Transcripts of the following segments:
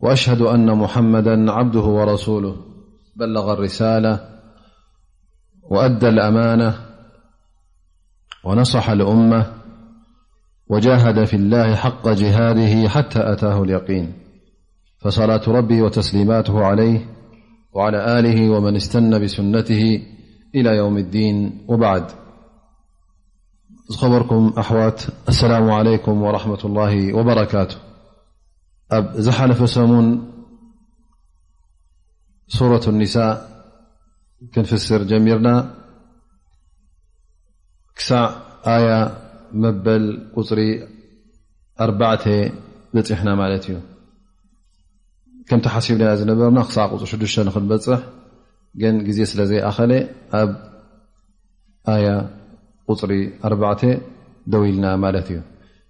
وأشهد أن محمدا عبده ورسوله بلغ الرسالة وأدى الأمانة ونصح الأمة وجاهد في الله حق جهاده حتى أتاه اليقين فصلاة ربي وتسليماته عليه وعلى آله ومن استنى بسنته إلى يوم الدين وبعد خبركم أحوات السلام عليكم ورحمة الله وبركاته ኣብ ዝሓለፈ ሰሙን ሱረት ኒሳ ክንፍስር ጀሚርና ክሳዕ ኣያ መበል ቁፅሪ ኣርባዕተ በፂሕና ማለት እዩ ከምቲ ሓሲብናያ ዝነበርና ክሳዕ ቁፅሪ ሽዱሽተ ንክንበፅሕ ግን ግዜ ስለ ዘይኣኸለ ኣብ ኣያ ቁፅሪ ኣርባዕተ ደው ኢልና ማለት እዩ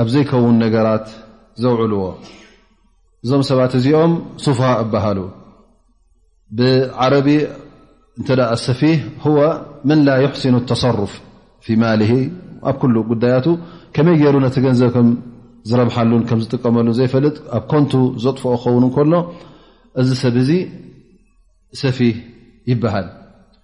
ኣብ ዘይከውን ነገራት ዘውዕልዎ እዞም ሰባት እዚኦም ሱፋሃ እበሃሉ ብዓረቢ እንተ ኣሰፊህ ህወ ምን ላ ይሕስኑ ተሰሩፍ ፊ ማል ኣብ ኩሉ ጉዳያቱ ከመይ ገይሩ ነቲ ገንዘብ ከም ዝረብሓሉን ከም ዝጥቀመሉን ዘይፈልጥ ኣብ ኮንቱ ዘጥፍኦ ክኸውን ከሎ እዚ ሰብ እዚ ሰፊህ ይበሃል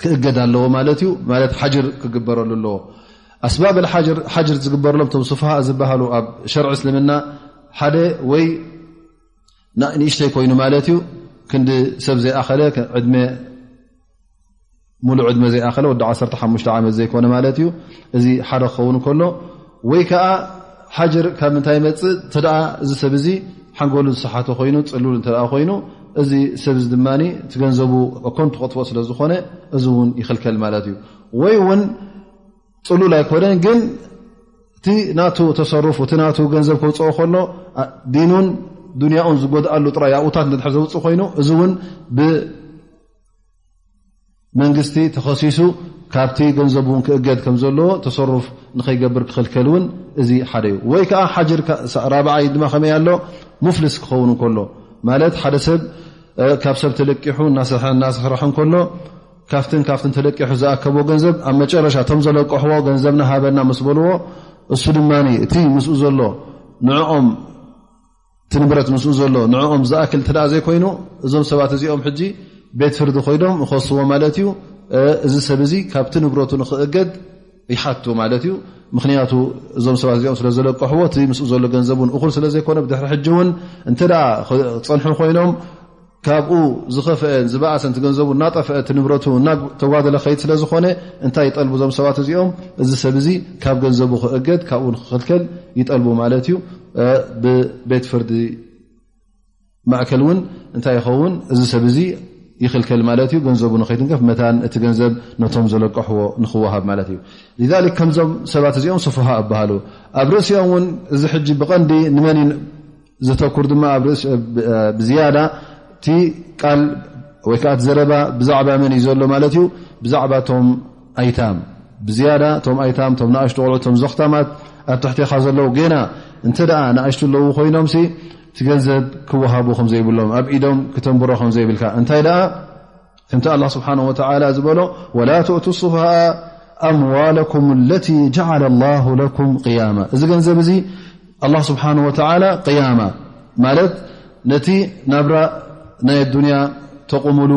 ክእገድ ኣለዎ ማለት እዩ ማለት ሓጅር ክግበረሉ ኣለዎ ኣስባብ ሓጅር ዝግበርሎም ቶም ስፍሃ ዝበሃሉ ኣብ ሸርዒ እስልምና ሓደ ወይ ንእሽተይ ኮይኑ ማለት እዩ ክንዲ ሰብ ዘይኣኸለ ዕድመ ሙሉእ ዕድመ ዘይኣኸለ ወዲ ዓሓሙሽተ ዓመት ዘይኮነ ማለት እዩ እዚ ሓደ ክኸውን ከሎ ወይ ከዓ ሓጅር ካብ ምንታይ ይመፅእ እተ እዚ ሰብ እዚ ሓንጎሉ ዝሰሓተ ኮይኑ ፅሉል እተ ኮይኑ እዚ ሰብ ዚ ድማ ትገንዘቡ ኮንቱ ከጥፍኦ ስለ ዝኾነ እዚ እውን ይኽልከል ማለት እዩ ወይ እውን ፅሉል ኣይኮነን ግን እቲ ናቱ ተሰርፉ እቲ ናቱ ገንዘብ ከውፅኦ ከሎ ዲኑን ዱንያኡን ዝጎድኣሉ ጥራይ ኣብኡታት ዘውፅእ ኮይኑ እዚ እውን መንግስቲ ተኸሲሱ ካብቲ ገንዘብ እውን ክእገድ ከም ዘለዎ ተሰሩፍ ንኸይገብር ክኽልከል እውን እዚ ሓደ እዩ ወይ ከዓ ሓጅር ራብዓይ ድማ ከመይ ኣሎ ሙፍልስ ክኸውን እንከሎ ማለት ሓደ ሰብ ካብ ሰብ ተለቂሑ እናስራሕ እንከሎ ካብትን ካብትን ተለቂሑ ዝኣከቦ ገንዘብ ኣብ መጨረሻ እቶም ዘለቀሕዎ ገንዘብና ሃበና ምስ በልዎ እሱ ድማ እቲ ምስኡ ዘሎ ንዕኦም እቲ ንብረት ምስኡ ዘሎ ንዕኦም ዝኣክል እተ ዘይኮይኑ እዞም ሰባት እዚኦም ሕጂ ቤት ፍርዲ ኮይዶም ይኸስዎ ማለት እዩ እዚ ሰብ እዚ ካብቲ ንብረቱ ንክእገድ ይሓቱ ማለት እዩ ምክንያቱ እዞም ሰባት እዚኦም ስለ ዘለቀሕዎ እቲ ምስ ዘሎ ገንዘብ ን እኹል ስለ ዘይኮነ ብድሕሪ ሕጂ እውን እተ ክፀንሑ ኮይኖም ካብኡ ዝኸፍአን ዝበኣሰን እቲ ገንዘቡ እናጠፍአ እቲ ንብረቱ እናተጓደለ ከይድ ስለ ዝኾነ እንታይ ይጠልቡ እዞም ሰባት እዚኦም እዚ ሰብ እዚ ካብ ገንዘቡ ክእገድ ካብኡ ንክኽልከል ይጠልቡ ማለት እዩ ብቤት ፍርዲ ማእከል እውን እንታይ ይኸውን እዚ ሰብ እዚ ይኽልከል ማለት እዩ ገንዘቡ ንከይትንከፍ መታን እቲ ገንዘብ ነቶም ዘለቀሕዎ ንክወሃብ ማለት እዩ ሊክ ከምዞም ሰባት እዚኦም ስፉሃ እበሃሉ ኣብ ርእሲኦም እውን እዚ ሕጂ ብቐንዲ ንመን ዘተኩር ድማ ብዝያዳ እቲ ቃል ወይ ከዓ ዘረባ ብዛዕባ መን እዩ ዘሎ ማለት እዩ ብዛዕባ ቶም ኣይታም ብዝያዳ ቶም ኣይታም ቶም ንእሽቱ ቆልዑ ቶም ዘኽታማት ኣብ ትሕትኻ ዘለዉ ገና እንተ ደኣ ንእሽቱ ኣለዉ ኮይኖም እቲ ገንዘብ ክወሃቡ ከምዘይብሎም ኣብ ኢዶም ክተንብሮ ከምዘይብልካ እንታይ ደኣ ከምቲ ኣላ ስብሓን ወተላ ዝበሎ ወላ ትእቱ ስፋሃ ኣምዋለኩም ለቲ ጀዓለ ላሁ ለኩም ቅያማ እዚ ገንዘብ እዚ ኣላ ስብሓን ወተላ ቅያማ ማለት ነቲ ናብራ ናይ ኣዱንያ ተቕምሉ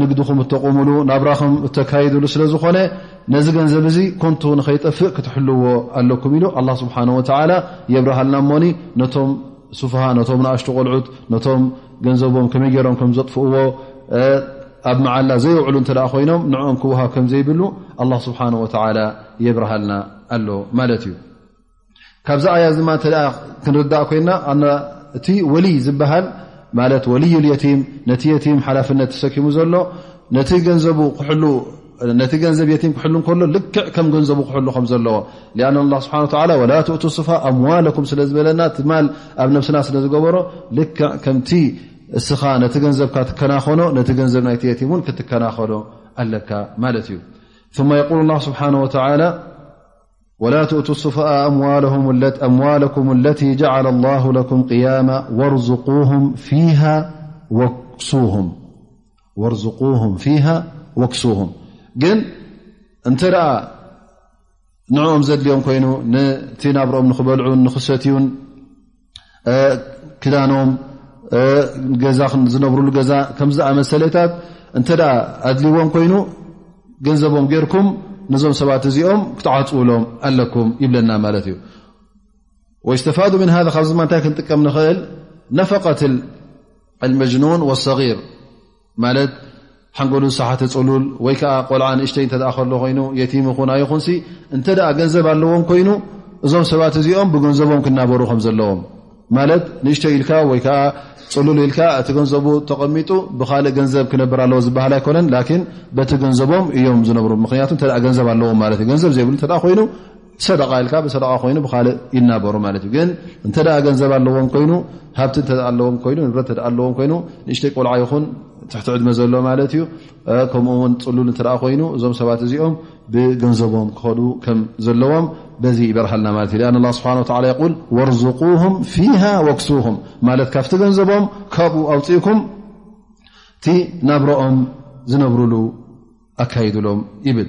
ንግድኹም እተቕምሉ ናብራኹም እተካይድሉ ስለ ዝኾነ ነዚ ገንዘብ እዚ ኮንቱ ንኸይጠፍእ ክትሕልዎ ኣለኩም ኢሉ ኣላ ስብሓን ወተላ የብርሃልና እሞኒ ነቶም ስፋሃ ነቶም ንኣሽቶ ቆልዑት ነቶም ገንዘቦም ከመይ ገይሮም ከም ዘጥፍእዎ ኣብ መዓላ ዘየውዕሉ እተ ኮይኖም ንኦም ክውሃብ ከም ዘይብሉ ኣላ ስብሓን ወተላ የብርሃልና ኣሎ ማለት እዩ ካብዚ ኣያ ድማ እተ ክንርዳእ ኮይና እቲ ወልይ ዝበሃል ማለት ወልይ ልየቲም ነቲ የቲም ሓላፍነት ተሰኪሙ ዘሎ ነቲ ገንዘቡ ክሕሉ ነቲ ገንዘብ የቲም ክሕሉ ከሎ ልክዕ ከም ገንዘቡ ክሕሉ ከም ዘለዎ ኣን ላ ስብሓ ወላ ትእቱ ስፋ ኣምዋለኩም ስለ ዝበለና ትማል ኣብ ነብስና ስለ ዝገበሮ ልክዕ ከምቲ እስኻ ነቲ ገንዘብካ ትከናኸኖ ነቲ ገንዘብ ናይቲ የቲም እውን ክትከናኸኖ ኣለካ ማለት እዩ ማ የል ላ ስብሓ ወላ ወላ ትእቱ ስፋ ኣምዋለኩም ለቲ ጀዓለ ላ ለኩም ቅያማ ወርዝቁም ፊሃ ወክሱም ወርዝቁም ፊሃ ወክሱም ግን እንተ ደኣ ንዕኦም ዘድልዮም ኮይኑ ነቲ ናብርኦም ንኽበልዑን ንኽሰትዩን ክዳኖም ገዛ ዝነብርሉ ገዛ ከምዚ ኣመሰለታት እንተ ደኣ ኣድልዎም ኮይኑ ገንዘቦም ጌርኩም ነዞም ሰባት እዚኦም ክትዓፅውሎም ኣለኩም ይብለና ማለት እዩ ወይስተፋዱ ምን ሃ ካብዚ ማ እንታይ ክንጥቀም ንኽእል ነፈቀትል ኣልመጅኑን ወሰጊር ማለት ሓንጎሉ ዝሰሓተ ፅሉል ወይ ከዓ ቆልዓ ንእሽተይ እተ ከሎ ኮይኑ የቲም ይኹን ኣይኹንሲ እንተ ገንዘብ ኣለዎም ኮይኑ እዞም ሰባት እዚኦም ብገንዘቦም ክናበሩ ከም ዘለዎም ማለት ንእሽተይ ኢልካ ወይ ከዓ ፅሉል ኢልካ እቲ ገንዘቡ ተቐሚጡ ብካልእ ገንዘብ ክነብር ኣለዎ ዝበሃል ኣይኮነን ላኪን በቲ ገንዘቦም እዮም ዝነብሩ ምክንያቱ ገንዘብ ኣለዎም ማለት እዩ ገንዘብ ዘይብሉ እተ ኮይኑ ሰደቃ ኢልካ ብሰደቃ ኮይኑ ብካልእ ይናበሩ ማለት እዩ ግን እንተ ገንዘብ ኣለዎም ኮይኑ ሃብቲ እተ ኣለዎም ኮይኑ ንብረት እተ ኣለዎም ኮይኑ ንእሽተይ ቆልዓ ይኹን ትሕቲ ዕድመ ዘሎ ማለት እዩ ከምኡ ውን ፅሉል እተ ኮይኑ እዞም ሰባት እዚኦም ብገንዘቦም ክኸዱ ከም ዘለዎም በዚ ይበርሃልና ማለት እዩ ኣን ስብሓ ይል ወርዝቁም ፊሃ ወክሱኩም ማለት ካብቲ ገንዘቦም ካብኡ ኣውፅእኩም እቲ ናብረኦም ዝነብርሉ ኣካይድሎም ይብል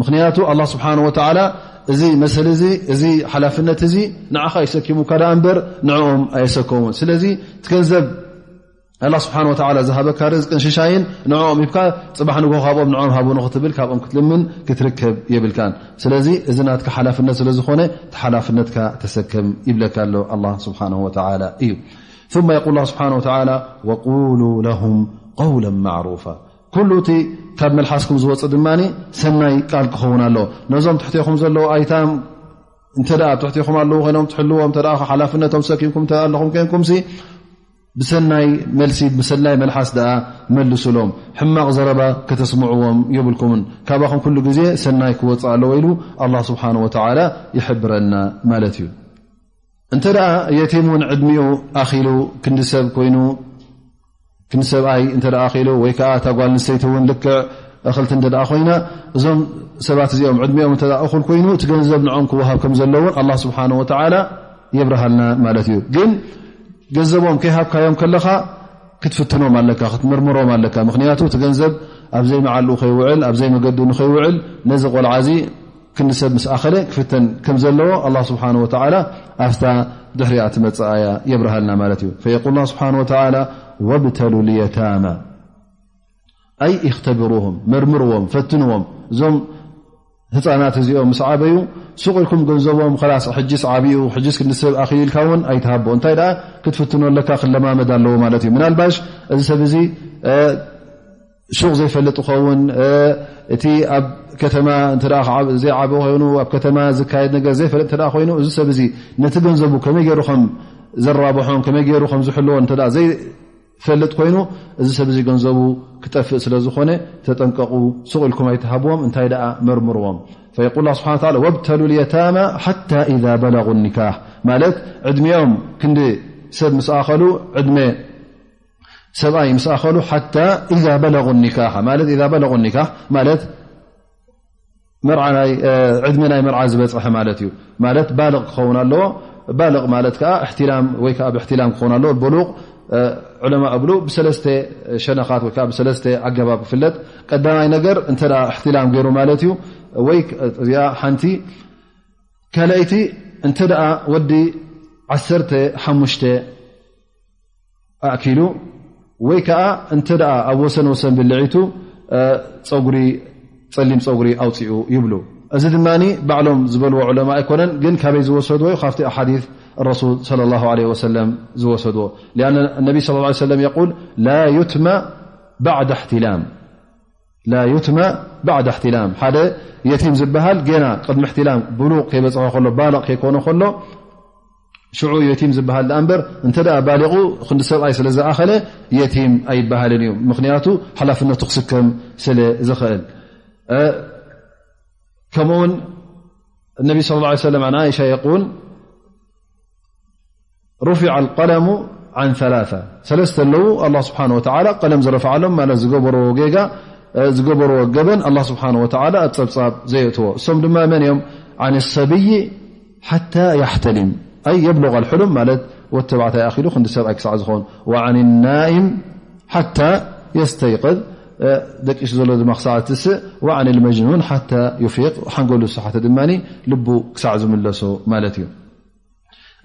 ምኽንያቱ ኣላ ስብሓን ወተዓላ እዚ መሰሊ እዚ እዚ ሓላፍነት እዚ ንዓኻ ይሰኪሙካ ደኣ እምበር ንዕኦም ኣየሰከሙን ስለዚ እቲ ገንዘብ ኣላ ስብሓን ወተዓላ ዝሃበካ ርዝቅን ሽሻይን ንዕኦም ሂብካ ፅባሕ ንግ ካብኦም ንኦም ሃቡ ንክትብል ካብኦም ክትልምን ክትርከብ የብልካን ስለዚ እዚ ናትካ ሓላፍነት ስለ ዝኾነ ሓላፍነትካ ተሰከም ይብለካ ኣሎ ኣላ ስብሓን ወተላ እዩ ማ የቁል ስብሓን ወተላ ወቁሉ ለሁም ቀውለ ማዕሩፋ ኩሉ እቲ ካብ መልሓስኩም ዝወፅእ ድማ ሰናይ ቃል ክኸውን ኣሎ ነዞም ትሕትኹም ዘለዉ ኣይታም እተ ኣብ ትሕትኹም ኣለዉ ኮይኖም ትሕልዎም ሓላፍነቶም ሰኪምኩም ኣለኹም ኮንኩም ብሰናይ መልሲ ብሰናይ መልሓስ ኣ መልሱሎም ሕማቕ ዘረባ ከተስምዕዎም የብልኩምን ካባኹም ኩሉ ግዜ ሰናይ ክወፅእ ኣለዎ ኢሉ ኣላ ስብሓን ወተላ ይሕብረና ማለት እዩ እንተ የቲም ውን ዕድሚኡ ኣኪሉ ክንዲሰብ ኮይኑ ሰብኣይ እተ ክኢሉ ወይ ከዓ እታ ጓል ንስተይቲ ውን ልክዕ እክልቲ እተ ኮይና እዞም ሰባት እዚኦም ዕድሚኦም እተ እኩል ኮይኑ እቲ ገንዘብ ንኦም ክወሃብ ከም ዘለውን ኣላ ስብሓን ወተላ የብርሃልና ማለት እዩ ግን ገንዘቦም ከይሃብካዮም ከለካ ክትፍትኖም ኣለካ ክትምርምሮም ኣለካ ምክንያቱ እቲ ገንዘብ ኣብዘይመዓሉ ከይውዕል ኣብዘይ መገዱ ንከይውዕል ነዚ ቆልዓ እዚ ክንዲ ሰብ ምስ ኣኸለ ክፍተን ከም ዘለዎ ኣላ ስብሓን ወተዓላ ኣፍታ ድሕሪኣ ትመፅኣያ የብርሃልና ማለት እዩ ፈየቁልና ስብሓን ወተዓላ ወብተሉ ልየታማ ኣይ እክተብሩም መርምርዎም ፈትንዎም እዞም ህፃናት እዚኦም ምስ ዓበዩ ሱቅ ኢልኩም ገንዘቦም ላስ ሕጅስ ዓብኡ ሕጅስ ክንሰብ ኣኪል ኢልካ ውን ኣይትሃቦ እንታይ ደኣ ክትፍትኖ ኣለካ ክለማመድ ኣለዎ ማለት እዩ ምናልባሽ እዚ ሰብ እዚ ሱቕ ዘይፈልጥ ኸውን እቲ ኣብ ከተማ ዘይዓበ ኮይኑ ኣብ ከተማ ዝካየድ ነገር ዘይፈለጥ እተ ኮይኑ እዚ ሰብ እዚ ነቲ ገንዘቡ ከመይ ገይሩ ከም ዘራብሖን ከመይ ገይሩ ከም ዝሕልዎን እተ ዘይፈልጥ ኮይኑ እዚ ሰብ እዚ ገንዘቡ ክጠፍእ ስለ ዝኾነ ተጠንቀቑ ሱቕ ኢልኩም ኣይትሃብዎም እንታይ ደኣ መርምርዎም ፈየቁል ስብሓ ወብተሉ ልየታማ ሓታ ኢዛ በለጉ ኒካህ ማለት ዕድሚኦም ክንዲ ሰብ ምስኣኸሉ ዕድመ ሰብኣይ ምስ ኣኸሉ ሓታ እዛ በለغ ኒካሓ ማለ እዛ በለغ ኒካሕ ማለት ዕድሚ ናይ መርዓ ዝበፅሐ ማለት እዩ ማለት ባል ክኸውን ኣለዎ ባል ማለት ከዓ እሕትላም ወይ ከዓ ብእሕትላም ክኸውን ኣለዎ ብሉ ዕለማ እብሉ ብሰለስተ ሸነኻት ወይዓ ብሰለስተ ኣገባብ ክፍለጥ ቀዳማይ ነገር እንተ እሕትላም ገይሩ ማለት እዩ ወይ እዚኣ ሓንቲ ካልኣይቲ እንተ ወዲ ዓሰርተ ሓሙሽተ ኣእኪሉ ወይ ከዓ እንተ ኣብ ወሰን ወሰን ብልዒቱ ፀጉሪ ፀሊም ፀጉሪ ኣውፅኡ ይብሉ እዚ ድማ ባዕሎም ዝበልዎ ዑለማ ኣይኮነን ግን ካበይ ዝወሰድዎ ዩ ካብቲ ሓዲ ረሱል صለ ላ ለ ወሰለም ዝወሰድዎ ኣ ነቢ ስ ሰለም የል ላ ትመ ባዕዳ እሕትላም ሓደ የቲም ዝበሃል ገና ቅድሚ እሕትላም ብሉቕ ከይበፅሖ ከሎ ባልቕ ከይኮነ ከሎ ሽዑ የቲም ዝበሃል ዳኣ እምበር እንተ ባሊቑ ክንዲ ሰብኣይ ስለ ዝኣኸለ የቲም ኣይበሃልን እዩ ምኽንያቱ ሓላፍነቱ ክስከም ስለ ዝኽእል ከምኡ ውን እነቢ ስለ ላ ሰለ ን ኣይሻ የቁል ሩፊዓ ቀለሙ ዓን ላ ሰለስተ ኣለዉ ኣላ ስብሓን ወተላ ቀለም ዝረፍዓሎም ማለት ዝገበርዎ ጌጋ ዝገበርዎ ገበን ኣላ ስብሓን ወተላ ኣብ ፀብፃብ ዘየእትዎ እሶም ድማ መን እዮም ዓን ሰብይ ሓታ ያሕተሊም ኣይ የብሎቀ ኣልሕሉም ማለት ወዲ ተባዕታይ ኣኪሉ ክንዲ ሰብኣይ ክሳዕ ዝኮን ወዓኒ ናይም ሓታ የስተይቅዝ ደቂሱ ዘሎ ድማ ክሳዕ ትስእ ወዓኒ ልመጅኑን ሓታ ዩፊቅ ሓንገሉ ዝሰሓተ ድማ ልቡ ክሳዕ ዝምለሶ ማለት እዩ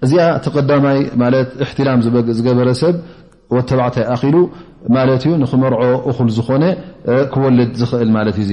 እዚኣ እቲ ቀዳማይ ማለት እሕትላም ዝገበረ ሰብ ወ ተባዕታይ ኣኪሉ ማለት እዩ ንክመርዖ እኩል ዝኮነ ክወልድ ዝክእል ማለት እዩ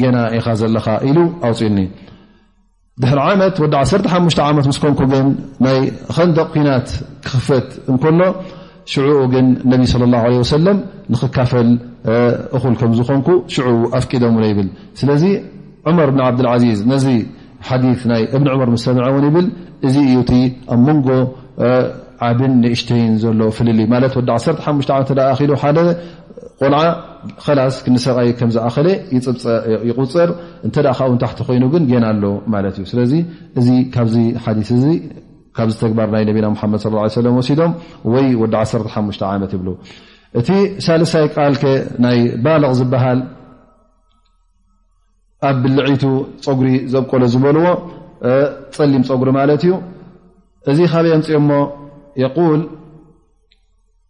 ጌና ኢኻ ዘለኻ ኢሉ ኣውፅኡኒ ድሕሪ ዓመት ወዲ 15 ዓመት ምስ ኮንኩ ግን ናይ ከንደቕ ኩናት ክኽፈት እንከሎ ሽዑኡ ግን ነቢ ስለ ላ ለ ወሰለም ንክካፈል እኹል ከም ዝኾንኩ ሽዑ ኣፍቂዶምለ ይብል ስለዚ ዑመር ብን ዓብድልዓዚዝ ነዚ ሓዲ ናይ እብኒ ዑመር ምስ ሰምዐ እውን ይብል እዚ እዩ እቲ ኣብ መንጎ ዓብን ንእሽተይን ዘሎ ፍልልይ ማለት ወዲ 15 ዓመት ተ ኣኪሉ ሓደ ቆልዓ ኸላስ ክንሰቓይ ከም ዝኣኸለ ይቁፅር እንተ ካብኡ ንታሕቲ ኮይኑ ግን ገና ኣሎ ማለት እዩ ስለዚ እዚ ካብዚ ሓዲስ እዚ ካብዚ ተግባር ናይ ነቢና ሓመድ ስ ለ ሰለም ወሲዶም ወይ ወዲ 15 ዓመት ይብሉ እቲ ሳልሳይ ቃል ከ ናይ ባልቕ ዝበሃል ኣብ ብልዒቱ ፀጉሪ ዘብቆሎ ዝበልዎ ፀሊም ፀጉሪ ማለት እዩ እዚ ካበይ ኣምፅኦሞ የል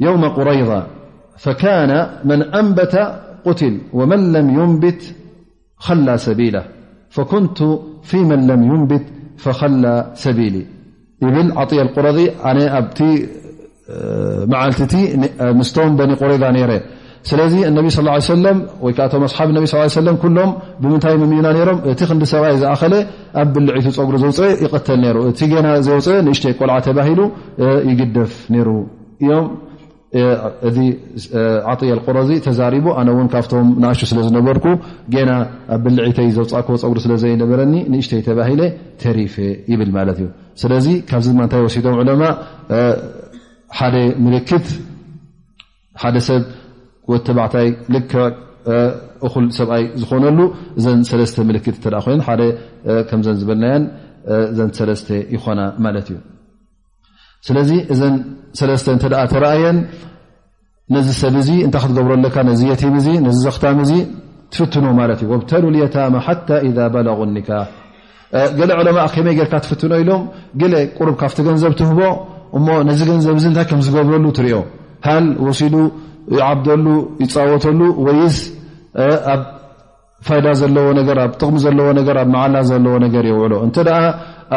يوم قريضا فكان من أنبت قتل ومن لم ينبت خلى سبيله فكنت في من لم ينبت فخلى سبيلي يبل عطي القرضي معلتمستون بني قريضا نيرين ስለዚ እነቢ ስ ሰለም ወይ ከ ቶም ኣስሓብ ነቢ ስ ሰለም ኩሎም ብምንታይ ምምዩና ነይሮም እቲ ክንዲ ሰብኣይ ዝኣኸለ ኣብ ብልዒቱ ፀጉሪ ዘውፅአ ይቐተል ነይሩ እቲ ገና ዘውፅአ ንእሽተይ ቆልዓ ተባሂሉ ይግደፍ ነይሩ እዮም እዚ ዓጥየ ቁረዚ ተዛሪቡ ኣነ እውን ካብቶም ንእሹ ስለ ዝነበርኩ ገና ኣብ ብልዒተይ ዘውፃእክዎ ፀጉሪ ስለ ዘይነበረኒ ንእሽተይ ተባሂለ ተሪፈ ይብል ማለት እዩ ስለዚ ካብዚ ድማ እንታይ ወሲዶም ዕለማ ሓደ ምልክት ሓደ ሰብ ወድ ተባዕታይ ልክዕ እኹል ሰብኣይ ዝኾነሉ እዘን ሰለስተ ምልክት እተ ኮይነን ሓደ ከምዘን ዝበልናየን ዘን ሰለስተ ይኾና ማለት እዩ ስለዚ እዘን ሰለስተ እንተ ተረእየን ነዚ ሰብ እዚ እንታይ ክትገብሮ ኣለካ ነዚ የቲም እዚ ነዚ ዘኽታም እዚ ትፍትኖ ማለት እዩ ወብተሉ ልየታማ ሓታ ኢዛ በለغ ኒካሕ ገለ ዑለማእ ከመይ ጌርካ ትፍትኖ ኢሎም ገለ ቁሩብ ካብቲ ገንዘብ ትህቦ እሞ ነዚ ገንዘብ እዚ እንታይ ከም ዝገብረሉ ትሪኦ ሃል ወሲዱ ይዓብደሉ ይፃወተሉ ወይስ ኣብ ፋይዳ ዘለዎ ነገር ኣብ ጥቕሚ ዘለዎ ነገር ኣብ መዓላ ዘለዎ ነገር የውዕሎ እንተ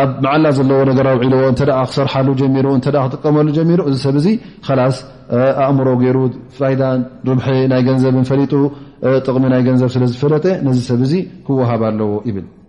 ኣብ መዓላ ዘለዎ ነገር ኣውዒልዎ እተ ክሰርሓሉ ጀሚሩ እተ ክጥቀመሉ ጀሚሩ እዚ ሰብ እዚ ላስ ኣእምሮ ገይሩ ፋይዳ ርብሒ ናይ ገንዘብን ፈሊጡ ጥቕሚ ናይ ገንዘብ ስለ ዝፈለጠ ነዚ ሰብ እዚ ክወሃብ ኣለዎ ይብል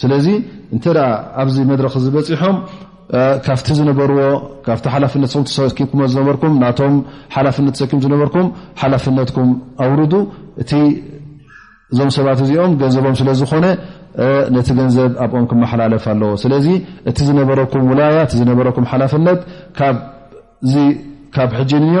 ስለዚ እንተ ኣብዚ መድረክ እዚ በፂሖም ካብቲ ዝነበርዎ ካብቲ ሓላፍነት ስም ተሰኪምኩሞ ዝነበርኩም ናቶም ሓላፍነት ተሰኪም ዝነበርኩም ሓላፍነትኩም ኣውርዱ እቲ እዞም ሰባት እዚኦም ገንዘቦም ስለ ዝኾነ ነቲ ገንዘብ ኣብኦም ክመሓላለፍ ኣለዎ ስለዚ እቲ ዝነበረኩም ውላያ እቲ ዝነበረኩም ሓላፍነት ካብዚ ካብ ሕጂ ንዮ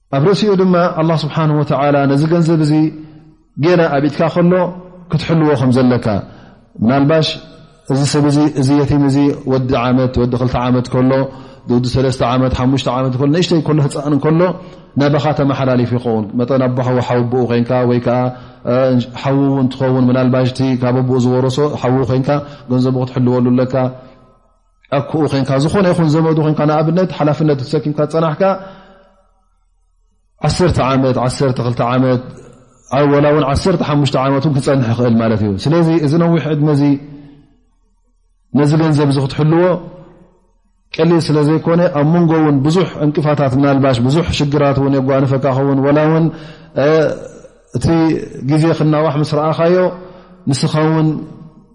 ኣብ ርእሲኡ ድማ ኣላ ስብሓን ወተላ ነዚ ገንዘብ እዚ ገና ኣብ ኢትካ ከሎ ክትሕልዎ ከም ዘለካ ምናልባሽ እዚ ሰብ ዚ እዚ የቲም እዚ ወዲ ዓመት ወዲ ክልተ ዓመት ከሎ ወዲ ሰለስተ ዓመት ሓሙሽተ ዓመት ሎ ንእሽተይ ከሎ ህፃእን ከሎ ናባኻ ተመሓላሊፍ ይኸውን መጠን ኣቦሓዊ ሓውብኡ ኮንካ ወይ ከዓ ሓዉ እውን ትኸውን ምናልባሽቲ ካብ ኣቦኡ ዝወረሶ ሓዉ ኮንካ ገንዘቡ ክትሕልወሉ ኣለካ ኣብ ክኡ ኮንካ ዝኾነ ይኹን ዘመዱ ኮንካ ንኣብነት ሓላፍነት ዝሰኪምካ ዝፀናሕካ ዓሰ ዓመት ዓሰ ክልተ ዓመት ወላ እውን ዓሰ ሓሙሽተ ዓመት ን ክፀንሕ ይኽእል ማለት እዩ ስለዚ እዚ ነዊሕ ዕድመ እዚ ነዚ ገንዘብ እዚ ክትሕልዎ ቀሊል ስለ ዘይኮነ ኣብ መንጎ እውን ብዙሕ ዕንቅፋታት ምናልባሽ ብዙሕ ሽግራት እውን የጓንፈካ ኸውን ወላ እውን እቲ ግዜ ክናዋሕ ምስ ረኣኻዮ ንስኻ ውን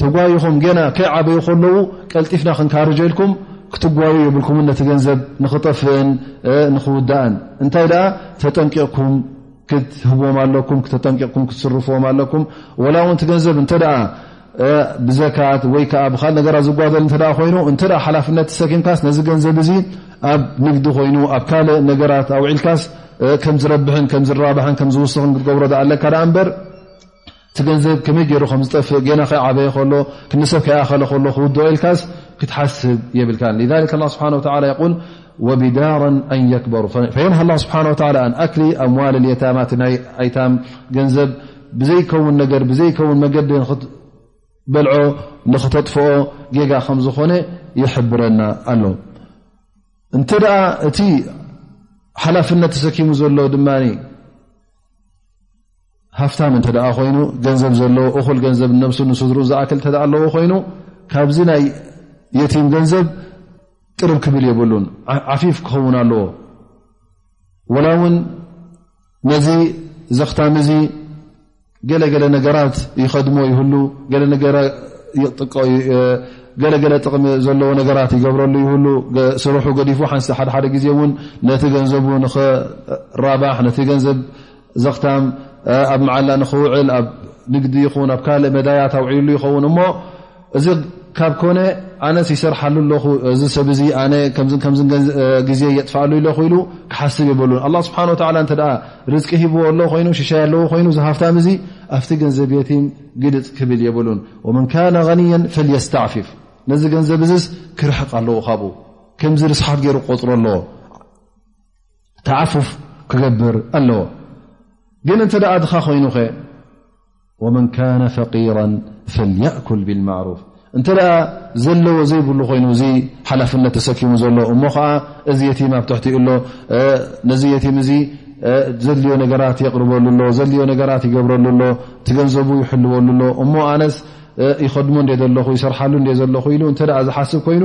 ተጓይኹም ገና ከይዓበዩ ከለዉ ቀልጢፍና ክንካርጀልኩም ክትጓዩ የብልኩም ነቲ ገንዘብ ንኽጠፍእን ንኽውዳእን እንታይ ደኣ ተጠንቂቕኩም ክትህብዎም ኣለኩም ክተጠንቂቕኩም ክትስርፍዎም ኣለኩም ወላ እውን እቲ ገንዘብ እንተ ብዘካት ወይ ከዓ ብካል ነገራት ዝጓደል እተ ኮይኑ እንተ ሓላፍነት ሰኪምካስ ነዚ ገንዘብ እዚ ኣብ ንግዲ ኮይኑ ኣብ ካልእ ነገራት ኣውዒልካስ ከምዝረብሕን ከምዝራባሕን ከምዝውስኽን ክትገብሮ ኣለካ ዳኣ እምበር እቲ ገንዘብ ከመይ ገይሩ ከም ዝጠፍእ ገና ከይዓበየ ከሎ ክሰብ ከይኣኸለ ከሎ ክውድኦ ኢልካስ ክትሓስብ የብልካ ስብሓ ይል ወብዳራ ኣን የክበሩ ፈየንሃ ላ ስብሓ ን ኣክሊ ኣምዋል የታማት ናይ ኣይታም ገንዘብ ብዘይከውን ነገር ብዘይከውን መገዲ ንክትበልዖ ንክተጥፍኦ ጌጋ ከም ዝኾነ ይሕብረና ኣሎ እንተ ደኣ እቲ ሓላፍነት ተሰኪሙ ዘሎ ድማ ሃፍታም እተ ኮይኑ ገንዘብ ዘለዎ እኹል ገንዘብ ነብሱ ንስድሩ ዝኣክል እተ ኣለዎ ኮይኑ ካብዚ ናይ የቲም ገንዘብ ቅርብ ክብል የብሉን ዓፊፍ ክኸውን ኣለዎ ወላ እውን ነዚ ዘኽታሚ እዚ ገለገለ ነገራት ይኸድሞ ይህሉ ገለገለ ጥቕሚ ዘለዎ ነገራት ይገብረሉ ይህሉ ስርሑ ገዲፉ ሓንስሓደሓደ ግዜ እውን ነቲ ገንዘቡ ንክራባሕ ነቲ ገንዘብ ዘኽታም ኣብ መዓላ ንክውዕል ኣብ ንግዲ ይኹን ኣብ ካልእ መዳያት ኣውዒሉ ይኸውን እሞ እዚ ካብ ኮነ ኣነስ ይሰርሓሉ ኣለኹ እዚ ሰብ እዚ ኣነ ከዚ ከዚ ግዜ የጥፋኣሉ ኣለኹ ኢሉ ክሓስብ የበሉን ኣላ ስብሓን ወላ እንተ ርዝቂ ሂብዎ ኣሎ ኮይኑ ሽሻይ ኣለዎ ኮይኑ ዝሃፍታም እዙ ኣብቲ ገንዘብ የቲም ግልፅ ክብል የብሉን ወመን ካነ غኒየን ፈልየስተዕፊፍ ነዚ ገንዘብ እዚስ ክርሕቕ ኣለዎ ካብኡ ከምዚ ርስሓት ገይሩ ክቆፅሮ ኣለዎ ተዓፉፍ ክገብር ኣለዎ ግን እንተ ደኣ ድኻ ኮይኑ ከ ወመን ካነ ፈቂራ ፈልያእኩል ብልማዕሩፍ እንተ ደኣ ዘለዎ ዘይብሉ ኮይኑ እዚ ሓላፍነት ተሰኪሙ ዘሎ እሞ ከዓ እዚ የቲም ኣብ ትሕቲኡ ኣሎ ነዚ የቲም እዚ ዘድልዮ ነገራት የቕርበሉ ኣሎ ዘድልዮ ነገራት ይገብረሉ ኣሎ ትገንዘቡ ይሕልወሉ ኣሎ እሞ ኣነስ ይኸድሞ እንደ ዘለኹ ይሰርሓሉ እንደ ዘለኹ ኢሉ እንተ ዝሓስብ ኮይኑ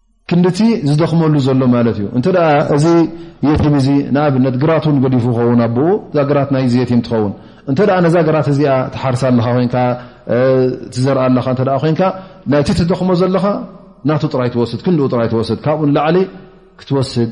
ክንድቲ ዝደኽመሉ ዘሎ ማለት እዩ እንተ እዚ የቲም እዚ ንኣብነት ግራት ውን ገዲፉ ኸውን ኣቦኡ እዛ ግራት ናይ ዚ የቲም ትኸውን እንተ ነዛ ግራት እዚኣ ትሓርሳ ኣለኻ ኮንካ ትዘርኣ ኣለኻ እተ ኮንካ ናይቲ ትደኽሞ ዘለኻ ናቱ ጥራይ ትወስድ ክንኡ ጥራይ ትወስድ ካብኡ ንላዕሊ ክትወስድ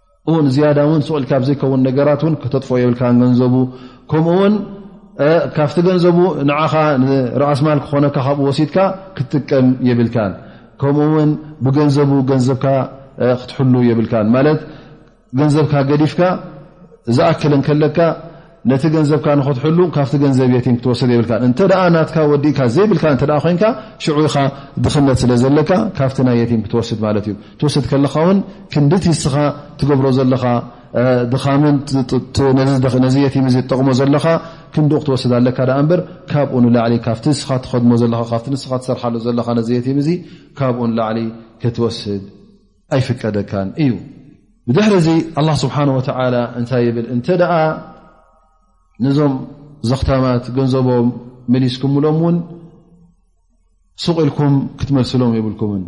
ን ዝያዳ ውን ስቕ ኢልካ ዘይከውን ነገራት ን ክተጥፍኦ የብልካ ገንዘቡ ከምኡ ውን ካብቲ ገንዘቡ ንኻ ንረኣስማል ክኾነካ ካብኡ ወሲድካ ክትጥቀም የብልካ ከምኡ ውን ብገንዘቡ ገንዘብካ ክትሕሉ የብልካ ማለት ገንዘብካ ገዲፍካ ዝኣክል ከለካ ነቲ ገንዘብካ ንክትሕሉ ካብቲ ገንዘብ የቲም ክትወሰድ የብልካ እንተ ናትካ ወዲእካ ዘይብልካ እተ ኮይንካ ሽዑ ኢኻ ድኽነት ስለ ዘለካ ካብቲ ናይ የቲም ክትወስድ ማለት እዩ ትወስድ ከለካ ውን ክንዲቲ ስኻ ትገብሮ ዘለኻ ድኻምን ነዚ የቲም እዚ ትጠቕሞ ዘለኻ ክንዲ ክትወስድ ኣለካ ኣ እምበር ካብኡ ንላዕሊ ካብቲ ንስኻ ትኸድሞ ዘለካ ካብቲ ንስኻ ትሰርሓሉ ዘለካ ነዚ የቲም እዚ ካብኡ ንላዕሊ ክትወስድ ኣይፍቀደካን እዩ ብድሕሪ እዚ ኣላ ስብሓን ወተላ እንታይ ይብል እንተ ደኣ ነዞም ዘኽታማት ገንዘቦም መሊስኩምሎም እውን ሱቕ ኢልኩም ክትመልስሎም የብልኩምን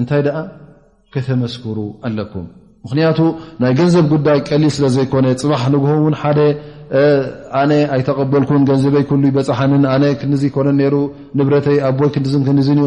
እንታይ ደኣ ከተመስክሩ ኣለኩም ምክንያቱ ናይ ገንዘብ ጉዳይ ቀሊል ስለ ዘይኮነ ፅባሕ ንግሆ እውን ሓደ ኣነ ኣይተቐበልኩን ገንዘበይ ኩሉ ይበፅሓንን ኣነ ክንዚ ኮነ ነይሩ ንብረተይ ኣቦይ ክንድዝን ክንድዝን እዩ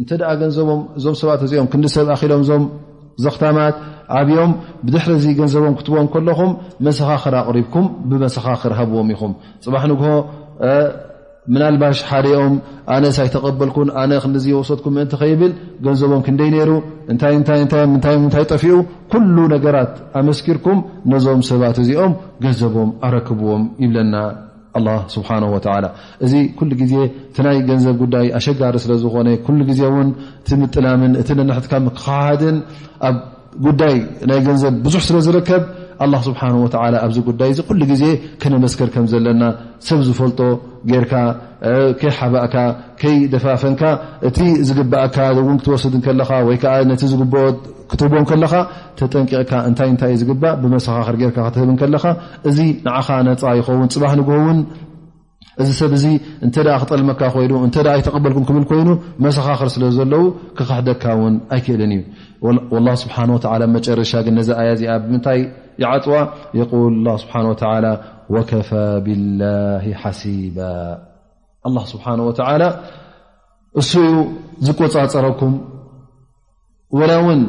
እንተ ገንዘቦም እዞም ሰባት እዚኦም ክንዲ ሰብ ኣኪሎም እዞም ዘኽታማት ዓብዮም ብድሕሪ እዚ ገንዘቦም ክትቦም ከለኹም መሰኻኽር ኣቕሪብኩም ብመሰኻኽር ሃብዎም ኢኹም ፅባሕ ንግሆ ምናልባሽ ሓደኦም ኣነ ሳይተቐበልኩን ኣነ ክንዲዚ ወሰድኩ ምእንቲ ከይብል ገንዘቦም ክንደይ ነይሩ እንታይታይምንታይ ጠፍኡ ኩሉ ነገራት ኣመስኪርኩም ነዞም ሰባት እዚኦም ገንዘቦም ኣረክብዎም ይብለና ኣላ ስብሓን ወተላ እዚ ኩሉ ግዜ እቲ ናይ ገንዘብ ጉዳይ ኣሸጋሪ ስለ ዝኾነ ኩሉ ግዜ እውን እቲ ምጥላምን እቲ ነንሕትካ ምክኸሓድን ኣብ ጉዳይ ናይ ገንዘብ ብዙሕ ስለ ዝርከብ ኣላ ስብሓን ወተላ ኣብዚ ጉዳይ እዚ ኩሉ ግዜ ከነመስከር ከም ዘለና ሰብ ዝፈልጦ ጌርካ ከይሓባእካ ከይደፋፈንካ እቲ ዝግባእካ እውን ክትወስድ ከለኻ ወይ ከዓ ነቲ ዝግብኦ ክትህቦ ከለኻ ተጠንቂቕካ እንታይ እንታይ ዝግባእ ብመሰኻኽር ጌርካ ክትህብ ከለኻ እዚ ንዓኻ ነፃ ይኸውን ፅባሕ ንግሆ እውን እዚ ሰብ እዚ እንተ ክጠልመካ ኮይኑ እተ ኣይተቐበልኩም ክብል ኮይኑ መሰኻኽር ስለ ዘለዉ ክኽሕደካ እውን ኣይክእልን እዩ ላ ስብሓ ወላ መጨረሻ ግን ነዚ ኣያ እዚኣ ብምንታይ ይዓፅዋ የል ላ ስብሓ ወላ ወከፋ ብላሂ ሓሲባ ኣላ ስብሓን ወተዓላ እሱ እዩ ዝቆፃፀረኩም ወላ እውን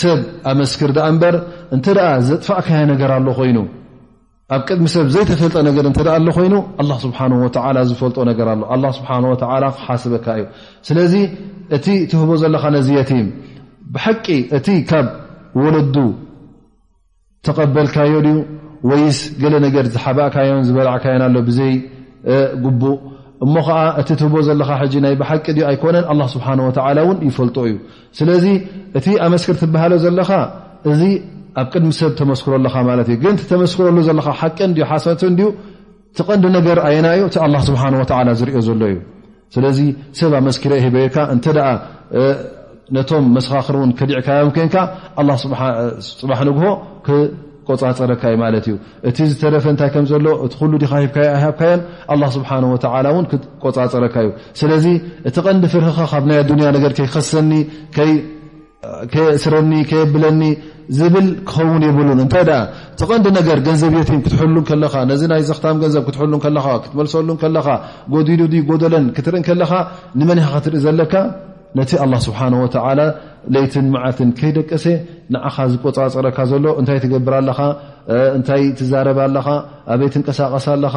ሰብ ኣመስክር ድኣ እምበር እንተ ዘጥፋእካዮ ነገር ኣሎ ኮይኑ ኣብ ቅድሚ ሰብ ዘይተፈልጠ ነገር እተ ኣሎ ኮይኑ ኣላ ስብሓን ወላ ዝፈልጦ ነገር ኣሎ ኣላ ስብሓ ወ ክሓስበካ እዩ ስለዚ እቲ ትህቦ ዘለካ ነዚ የቲም ብሓቂ እቲ ካብ ወለዱ ተቐበልካዮ ድዩ ወይስ ገለ ነገር ዝሓባእካዮን ዝበላዕካዮን ኣሎ ብዘይ ግቡእ እሞ ከዓ እቲ ትህቦ ዘለኻ ሕጂ ናይ ብሓቂ ድዩ ኣይኮነን ኣላ ስብሓን ወተላ እውን ይፈልጦ እዩ ስለዚ እቲ ኣመስክር ትበሃሎ ዘለኻ እዚ ኣብ ቅድሚ ሰብ ተመስክሮ ኣለኻ ማለት እዩ ግን ተመስክረሉ ዘለኻ ሓቂ እንድዩ ሓሰት እንድዩ እቲ ቀንዲ ነገር ኣየና እዩ እቲ ኣላ ስብሓን ወተላ ዝርኦ ዘሎ እዩ ስለዚ ሰብ ኣመስኪረ ሂበካ እንተ ነቶም መሰኻክር እውን ከዲዕካዮም ኮንካ ፅባሕ ንግሆ ክቆፃፀረካ እዩ ማለት እዩ እቲ ዝተረፈ እንታይ ከም ዘሎ እቲ ኩሉ ዲካ ሂካ ኣይሃብካዮን ኣላ ስብሓን ወተላ እውን ክቆፃፀረካ እዩ ስለዚ እቲ ቀንዲ ፍርህኻ ካብ ናይ ኣዱንያ ነገር ከይከሰኒ ከየእስረኒ ከየብለኒ ዝብል ክኸውን የብሉን እንተ ትቐንዲ ነገር ገንዘብ የቲም ክትሕሉ ከለኻ ነዚ ናይ ዘኽታም ገንዘብ ክትሕሉ ከለኻ ክትመልሰሉ ከለኻ ጎዲሉ ዩ ጎደለን ክትርኢ ከለኻ ንመን ኢኻ ክትርኢ ዘለካ ነቲ ኣላ ስብሓን ወተላ ለይትን መዓልትን ከይደቀሰ ንዓኻ ዝቆፃፀረካ ዘሎ እንታይ ትገብር ኣለኻ እንታይ ትዛረብ ኣለኻ ኣበይ ትንቀሳቀስ ኣለኻ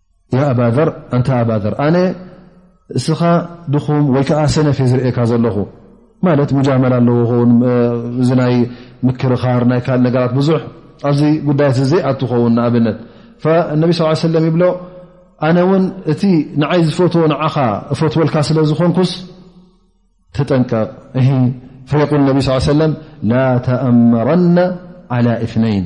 ኣባር ኣንታ ኣባር ኣነ እስኻ ድኹም ወይ ከዓ ሰነፍ እየ ዝርእካ ዘለኹ ማለት ሙጃመላ ኣለዎ ኸውን እዚ ናይ ምክርኻር ናይ ካልእ ነገራት ብዙሕ ኣብዚ ጉዳያት ዘይኣት ኸውን ንኣብነት ነቢ ስ ሰለም ይብሎ ኣነ እውን እቲ ንዓይ ዝፈትዎ ንዓኻ እፈትወልካ ስለ ዝኾንኩስ ተጠንቀቕ ፈየቁል ነቢ ስ ሰለም ላ ተኣመረና ዓላ እነይን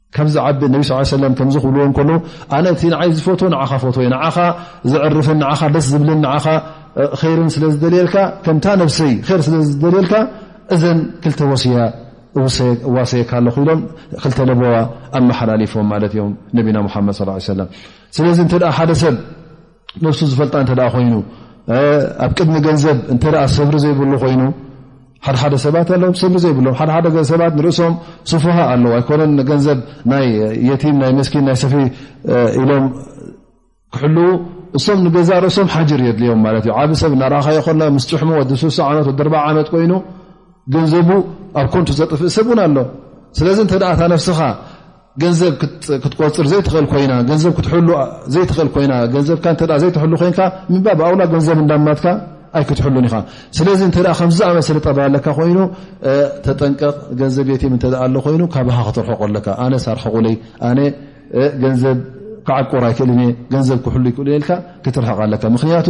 ካብ ዝዓቢ ነቢ ስ ሰለም ከምዚ ክብልዎ እንከሎ ኣነ እቲ ንዓይ ዝፈትዎ ንዓኻ ፈትዎ ንዓኻ ዘዕርፍን ንዓኻ ደስ ዝብልን ንዓኻ ርን ስለ ዝደልየልካ ከምታ ነብሰይ ር ስለ ዝደልየልካ እዘን ክልተ ወስያ እዋሰየካ ኣለኹ ኢሎም ክልተ ለበዋ ኣመሓላሊፎም ማለት እዮም ነቢና ሙሓመድ ስ ሰለም ስለዚ እንተ ሓደ ሰብ ነብሱ ዝፈልጣ እተ ኮይኑ ኣብ ቅድሚ ገንዘብ እተ ሰብሪ ዘይብሉ ኮይኑ ሓደሓደ ሰባት ኣለዎም ሰብሪ ዘይብሎም ሓደሓደ ሰባት ንርእሶም ስፉሃ ኣለዉ ኣይኮነ ገንዘብ ናይ የቲም ናይ መስኪን ናይ ሰፊ ኢሎም ክሕልዉ እሶም ንገዛ ርእሶም ሓጅር የድልዮም ማለት እዩ ዓብ ሰብ እናረእኻ ይኮና ምስ ጭሕሙ ወዲ ሱሳ ዓመት ወዲ ርዓ ዓመት ኮይኑ ገንዘቡ ኣብ ኮንቱ ዘጥፍእ ሰብ እውን ኣሎ ስለዚ እተ እታ ነፍስኻ ገንዘብ ክትቆፅር ዘይትኽእል ኮይና ገንዘብ ክትሕሉ ዘይትኽእል ኮይና ገንዘብካ እተ ዘይትሕሉ ኮይንካ ምባ ብኣውላ ገንዘብ እንዳማትካ ኣይክትሕሉን ኢኻ ስለዚ እተ ከምዝኣመሰለ ጠባይ ኣለካ ኮይኑ ተጠንቀቕ ገንዘብ የቲም እተ ኣሎ ኮይኑ ካብሃ ክትርሕቁ ኣለካ ኣነ ሳርሕቑለይ ኣነ ገንዘብ ክዓቁር ኣይክእልን እየ ገንዘብ ክሕሉ ይክእሉን ኢልካ ክትርሕቕ ኣለካ ምክንያቱ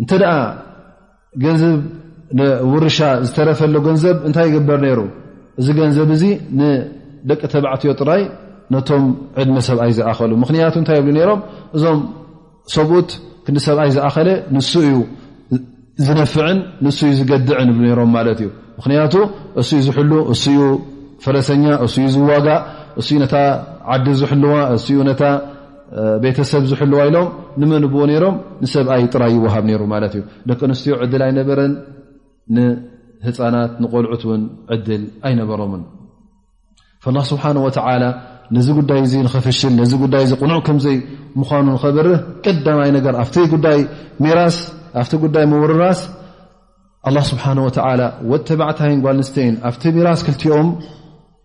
እንተ ገንዘብ ውርሻ ዝተረፈሉ ገንዘብ እንታይ ይግበር ነይሩ እዚ ገንዘብ እዚ ንደቂ ተባዕትዮ ጥራይ ነቶም ዕድመ ሰብኣይ ዝኣኸሉ ምክንያቱ እንታይ ይብሉ ነሮም እዞም ሰብኡት ክንዲ ሰብኣይ ዝኣኸለ ንሱ እዩ ዝነፍዕን ንሱ ዩ ዝገድዕን ይብሉ ነሮም ማለት እዩ ምክንያቱ እሱ ዩ ዝሕሉ እሱዩ ፈረሰኛ እሱዩ ዝዋጋእ እሱዩ ነታ ዓዲ ዝሕልዋ እሱዩ ነታ ቤተሰብ ዝሕልዋ ኢሎም ንመን ብዎ ነሮም ንሰብኣይ ጥራይ ይወሃብ ነሩ ማለት እዩ ደቂ ኣንስትዮ ዕድል ኣይነበረን ንህፃናት ንቆልዑት ውን ዕድል ኣይነበሮምን ላ ስብሓን ወተላ ነዚ ጉዳይ እዚ ንኸፍሽል ነዚ ጉዳይ እዚ ቕኑዕ ከምዘይ ምዃኑ ንኸብርህ ቀዳማይ ነገር ኣብቲ ጉዳይ ሚራስ ኣብቲ ጉዳይ ምውርራስ ኣላ ስብሓን ወተላ ወተባዕታይን ጓልንስተይን ኣብቲ ሚራስ ክልቲኦም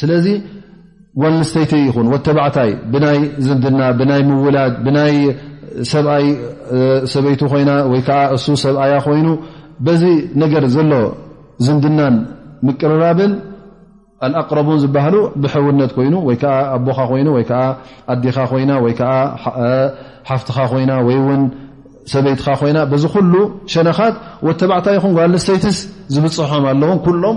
ስለዚ ዋልንስተይቲ ይኹን ወተባዕታይ ብናይ ዝምድና ብናይ ምውላድ ብናይ ሰብኣይ ሰበይቱ ኮይና ወይ ከዓ እሱ ሰብኣያ ኮይኑ በዚ ነገር ዘሎ ዝምድናን ምቅርራብን ኣልኣቅረቡን ዝበሃሉ ብሕውነት ኮይኑ ወይከዓ ኣቦኻ ኮይኑ ወይዓ ኣዲኻ ኮይና ወይከዓ ሓፍትኻ ኮይና ወይ ውን ሰበይትኻ ኮይና በዚ ኩሉ ሸነኻት ወተባዕታይ ይኹን ጓልንስተይትስ ዝብፅሖም ኣለዎም ኩሎም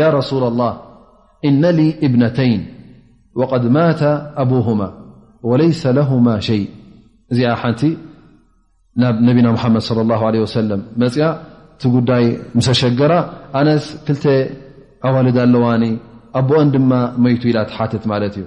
ያ ረሱላ ላህ እነ ሊ እብነተይን ወቀድ ማተ ኣቡሁማ ወለይሰ ለሁማ ሸይ እዚኣ ሓንቲ ናብ ነቢና ሙሓመድ ለ ላ ለ ወሰለም መፅያ እቲ ጉዳይ ምሰሸገራ ኣነስ ክልተ ኣዋልድ ኣለዋኒ ኣቦኦን ድማ መይቱ ኢላ ትሓትት ማለት እዩ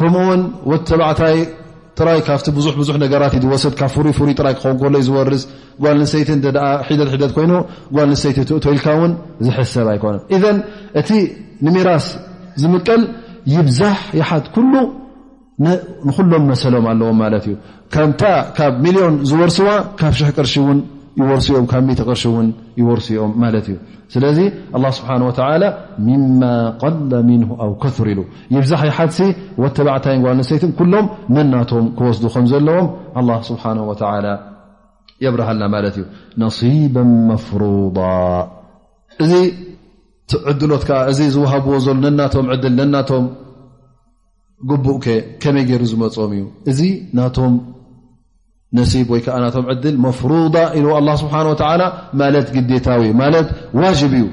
ከምኡ ውን ወዲ ተባዕታይ ጥራይ ካብቲ ብዙሕ ብዙሕ ነገራት ዝወስድ ካብ ፍሩይ ፍሩይ ጥራይ ክኸውን ከሎ ዩ ዝወርስ ጓል ንሰይቲ እተ ሒደት ሒደት ኮይኑ ጓል ንሰይቲ ትእቶ ኢልካ ውን ዝሕሰብ ኣይኮነን እዘን እቲ ንሚራስ ዝምቀል ይብዛሕ ይሓት ኩሉ ንኩሎም መሰሎም ኣለዎም ማለት እዩ ከምታ ካብ ሚልዮን ዝወርስዋ ካብ ሽሕ ቅርሺ እውን ይወርሱ እዮም ካብ ሚት ቅርሺ እውን ይወርሱ እዮም ማለት እዩ ስለዚ ኣላ ስብሓን ወተላ ምማ ቀለ ምንሁ ኣው ከር ኢሉ ይብዛሕ ይሓትሲ ወተባዕታይ ጓል ንሰይትን ኩሎም ነናቶም ክወስዱ ከም ዘለዎም ኣላ ስብሓን ወተላ የብርሃልና ማለት እዩ ነሲበ መፍሩዳ እዚ ትዕድሎት ከዓ እዚ ዝውሃብዎ ዘሎ ነናቶም ዕድል ነናቶም ግቡእ ከ ከመይ ገይሩ ዝመፆም እዩ እዚ ናቶም ነሲብ ወይ ከዓ ናቶም ዕድል መፍሩዳ ኢሉ ላ ስብሓን ወተላ ማለት ግዴታዊ ማለት ዋጅብ እዩ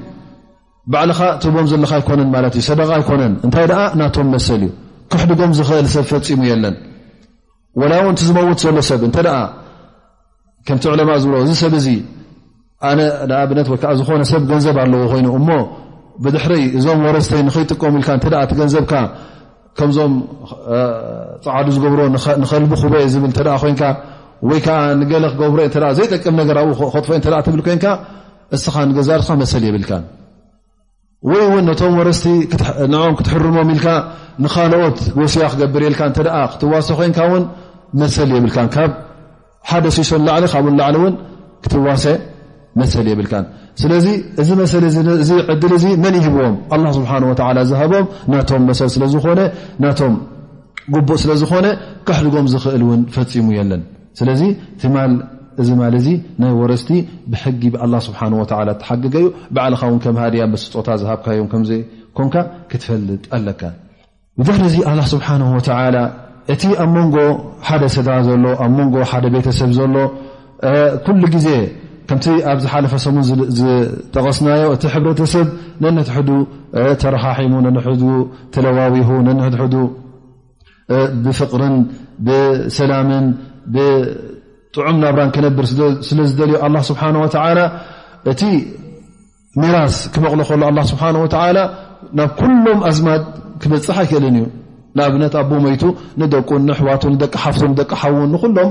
ባዕልኻ ትቦም ዘለካ ኣይኮነን ማለት እዩ ሰደቃ ኣይኮነን እንታይ ደኣ ናቶም መሰል እዩ ክሕድጎም ዝኽእል ሰብ ፈፂሙ የለን ወላ እውን እቲ ዝመውት ዘሎ ሰብ እንተ ከምቲ ዕለማ ዝብሎ እዚ ሰብ እዚ ኣነ ንኣብነት ወይከዓ ዝኾነ ሰብ ገንዘብ ኣለዎ ኮይኑ እሞ ብድሕሪ እዞም ወረስተይ ንኸይጥቀሙ ኢልካ እተ እቲ ገንዘብካ ከምዞም ፀዓዱ ዝገብሮ ንኸልቢ ክበ ዝብል እተ ኮይንካ ወይ ከዓ ንገለ ክገብረ እተ ዘይጠቅም ነገር ኣብኡ ከጥፈ እተ ትብል ኮይንካ እስኻ ንገዛርስኻ መሰል የብልካ ወይ እውን ነቶም ወረስቲ ንኦም ክትሕርሞም ኢልካ ንካልኦት ወሲያ ክገብር የልካ እተ ክትዋሶ ኮንካ ውን መሰል የብልካ ካብ ሓደ ሲሶ ንላዕሊ ካብኡ ንላዕሊ እውን ክትዋሰ መሰል የብልካ ስለዚ እዚ መሰሊ እዚ ዕድል እዚ መን ይህብዎም ኣላ ስብሓን ወላ ዝሃቦም ናቶም መሰል ስለዝኾነ ናቶም ጉቡእ ስለዝኾነ ከሕድጎም ዝኽእል እውን ፈፂሙ የለን ስለዚ ትማል እዚ ማል እዚ ናይ ወረስቲ ብሕጊ ብኣላ ስብሓን ወላ ተሓገገ እዩ ባዕልኻ ውን ከም ሃድያ ምስ ፆታ ዝሃብካዮም ከምዘይኮንካ ክትፈልጥ ኣለካ ብድሕሪ እዚ ኣላ ስብሓን ወላ እቲ ኣብ መንጎ ሓደ ስድራ ዘሎ ኣብ መንጎ ሓደ ቤተሰብ ዘሎ ኩሉ ግዜ ከምቲ ኣብ ዝሓለፈ ሰሙን ዝጠቐስናዮ እቲ ሕብረተሰብ ነንሕድሕዱ ተረሓሒሙ ነንሕድዱ ተለዋዊሁ ነንሕድሕዱ ብፍቕርን ብሰላምን ብጥዑም ናብራን ክነብር ስለ ዝደልዮ ኣላ ስብሓን ወተላ እቲ ሚራስ ክበቕሎ ከሎ ኣላ ስብሓን ወተላ ናብ ኩሎም ኣዝማድ ክበፅሕ ኣይክእልን እዩ ንኣብነት ኣቦ መይቱ ንደቁን ንሕዋቱ ንደቂ ሓፍቱ ንደቂ ሓዉን ንኹሎም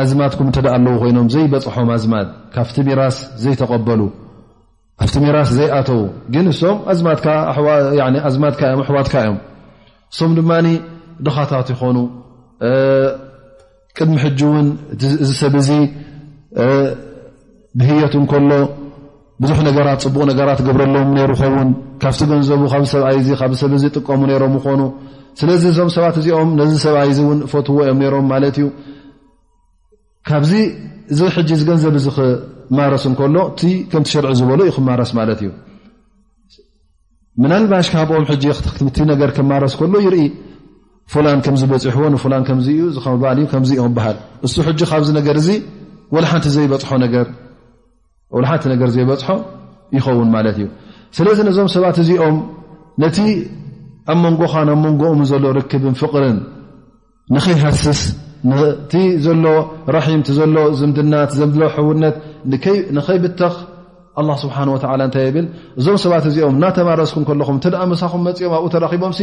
ኣዝማድኩም እንተ ኣለዉ ኮይኖም ዘይበፅሖም ኣዝማድ ካብቲ ሚራስ ዘይተቐበሉ ኣብቲ ሚራስ ዘይኣተዉ ግን እሶም ኣዝማድካ እዮም ኣሕዋትካ እዮም እሶም ድማ ድኻታት ይኾኑ ቅድሚ ሕጂ እውን እዚ ሰብ እዚ ብህየት እንከሎ ብዙሕ ነገራት ፅቡቕ ነገራት ገብረሎም ነይሩ ኸውን ካብቲ ገንዘቡ ካብ ሰብኣይ እ ካብ ሰብ እ ጥቀሙ ነይሮም ይኾኑ ስለዚ እዞም ሰባት እዚኦም ነዚ ሰብኣይ እ ውን ፈትዎ እዮም ነሮም ማለት እዩ ካብዚ እዚ ሕጂ ዝገንዘብ እዚ ክማረስ እንከሎ እቲ ከምቲ ሸርዒ ዝበሎ እዩ ክማረስ ማለት እዩ ምናልባሽ ካብኦም ሕጂ ክትምቲ ነገር ክማረስ ከሎ ይርኢ ፍላን ከምዚ በፂሕዎ ንፍላን ከምዚ እዩ ዝከባል እዩ ከምዚ እኦም በሃል እሱ ሕጂ ካብዚ ነገር እዚ ወላ ሓንቲ ዘይበፅሖ ነገር ብ ሓንቲ ነገር ዘይበፅሖ ይኸውን ማለት እዩ ስለዚ ነዞም ሰባት እዚኦም ነቲ ኣብ መንጎኻን ኣብ መንጎኦም ዘሎ ርክብን ፍቕርን ንኸይሃስስ ቲ ዘሎ ራሒም ዘሎ ዝምድና ዘምድሎ ሕውነት ንኸይብተኽ ኣላ ስብሓን ወላ እንታይ የብል እዞም ሰባት እዚኦም እናተማረስኩም ከለኹም እተ መሳኹም መፅኦም ኣብኡ ተራኺቦም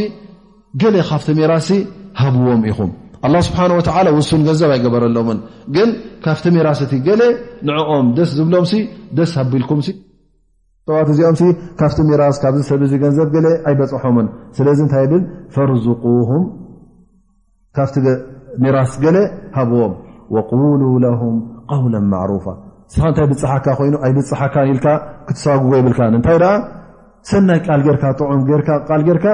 ገለ ካብቲ ሚራሲ ሃብዎም ኢኹም ኣላ ስብሓን ወተዓላ ውሱን ገንዘብ ኣይገበረሎምን ግን ካብቲ ሚራሲ እቲ ገለ ንዕኦም ደስ ዝብሎም ሲ ደስ ሃቢልኩም ሲ ሰባት እዚኦም ሲ ካብቲ ሚራስ ካብዚ ሰብ እዚ ገንዘብ ገለ ኣይበፅሖምን ስለዚ እንታይ ብል ፈርዝቁሁም ካብቲ ሚራስ ገለ ሃብዎም ወቁሉ ለሁም ቀውለ ማዕሩፋ ንስኻ እንታይ ብፅሓካ ኮይኑ ኣይብፅሓካን ኢልካ ክትሳጉጎ ይብልካ እንታይ ደኣ ሰናይ ቃል ጌርካ ጥዑም ጌርካ ቃል ጌርካ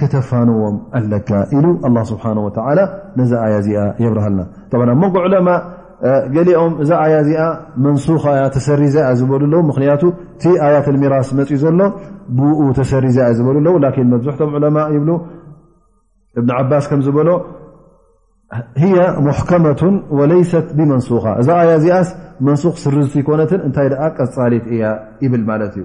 ከተፋንዎም ኣለካ ኢሉ ኣላ ስብሓን ወተላ ነዚ ኣያ እዚኣ የብርሃልና ብ ኣብ መንጎ ዕለማ ገሊኦም እዛ ኣያ እዚኣ መንሱኻ እያ ተሰሪዘ እያ ዝበሉ ኣለዉ ምክንያቱ እቲ ኣያት ልሚራስ መፅኡ ዘሎ ብኡ ተሰሪዘ እያ ዝበሉ ኣለዉ ላኪን መብዝሕቶም ዕለማ ይብሉ እብን ዓባስ ከም ዝበሎ ህየ ሙሕከመት ወለይሰት ብመንሱኻ እዛ ኣያ እዚኣስ መንሱኽ ስርዝቲ ይኮነትን እንታይ ደኣ ቀፃሊት እያ ይብል ማለት እዩ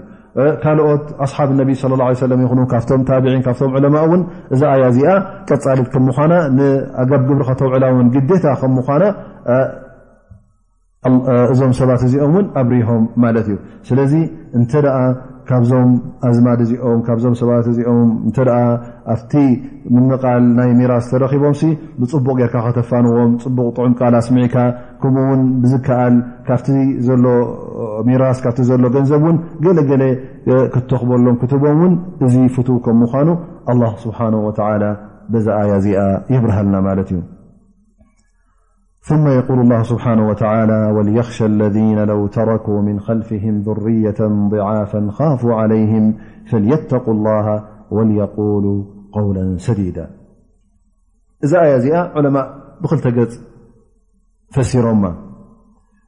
ካልኦት ኣስሓብ ነቢ ስለ ላ ሰለ ይኹኑ ካብቶም ታብዒን ካብቶም ዕለማ እውን እዛ ኣያ እዚኣ ቀፃሊት ከም ምኳና ንኣጋብ ግብሪ ከተውዕላ እውን ግዴታ ከም ምኳና እዞም ሰባት እዚኦም ውን ኣብሪሆም ማለት እዩ ስለዚ እንተ ካብዞም ኣዝማድ እዚኦም ካብዞም ሰባት እዚኦም ተ ኣብቲ ምምቓል ናይ ሚራስ ተረኪቦም ብፅቡቕ ጌርካ ከተፋንዎም ፅቡቕ ጥዑም ቃል ኣስሚዕካ ከምኡ ውን ብዝከኣል ካብቲ ዘሎ ሚራስ ካብቲ ዘሎ ገንዘብ ውን ገለገለ ክተኽበሎም ክትቦም ውን እዚ ፍትው ከም ምኳኑ ኣላ ስብሓን ወተላ በዛ ኣያ እዚኣ የብርሃልና ማለት እዩ ثم يقول الله سبحانه وتعالى وليخشى الذين لو تركوا من خلفهم ذرية ضعافا خافوا عليهم فليتقوا الله وليقولوا قولا سديداقال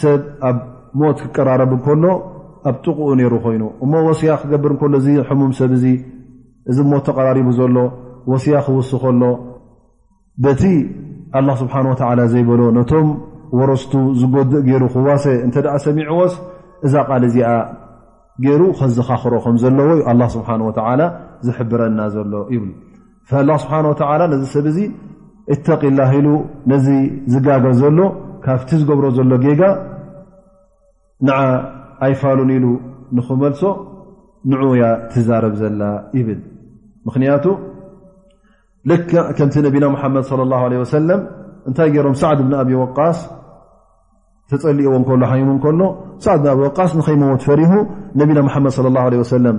ሰብ ኣብ ሞት ክቀራረብ ከሎ ኣብ ጥቕኡ ነይሩ ኮይኑ እሞ ወስያ ክገብር ከሎ እዚ ሕሙም ሰብ እዚ እዚ ሞት ተቀራሪቡ ዘሎ ወስያ ክውስ ከሎ በቲ ኣላ ስብሓን ወተላ ዘይበሎ ነቶም ወረስቱ ዝጎድእ ገይሩ ክዋሰ እንተ ሰሚዕዎስ እዛ ቃል እዚኣ ገይሩ ከዘኻኽሮ ከም ዘለዎ ዩ ኣላ ስብሓን ወተላ ዝሕብረና ዘሎ ይብሉ ላ ስብሓን ወተላ ነዚ ሰብ እዚ እተቂላ ኢሉ ነዚ ዝጋገ ዘሎ ካብቲ ዝገብሮ ዘሎ ጌጋ ንዓ ኣይፋሉን ኢሉ ንኽመልሶ ንዑ እያ ትዛረብ ዘላ ይብል ምኽንያቱ ልክ ከምቲ ነቢና ሙሓመድ ለ ላ ለ ወሰለም እንታይ ገይሮም ሳዕድ ብን ኣብ ወቃስ ተፀሊእዎ ከሎ ሓይሙ ከሎ ሳዕድ ብን ኣብ ወቃስ ንኸይመወት ፈሪሁ ነቢና ሓመድ ለ ላ ለ ወሰለም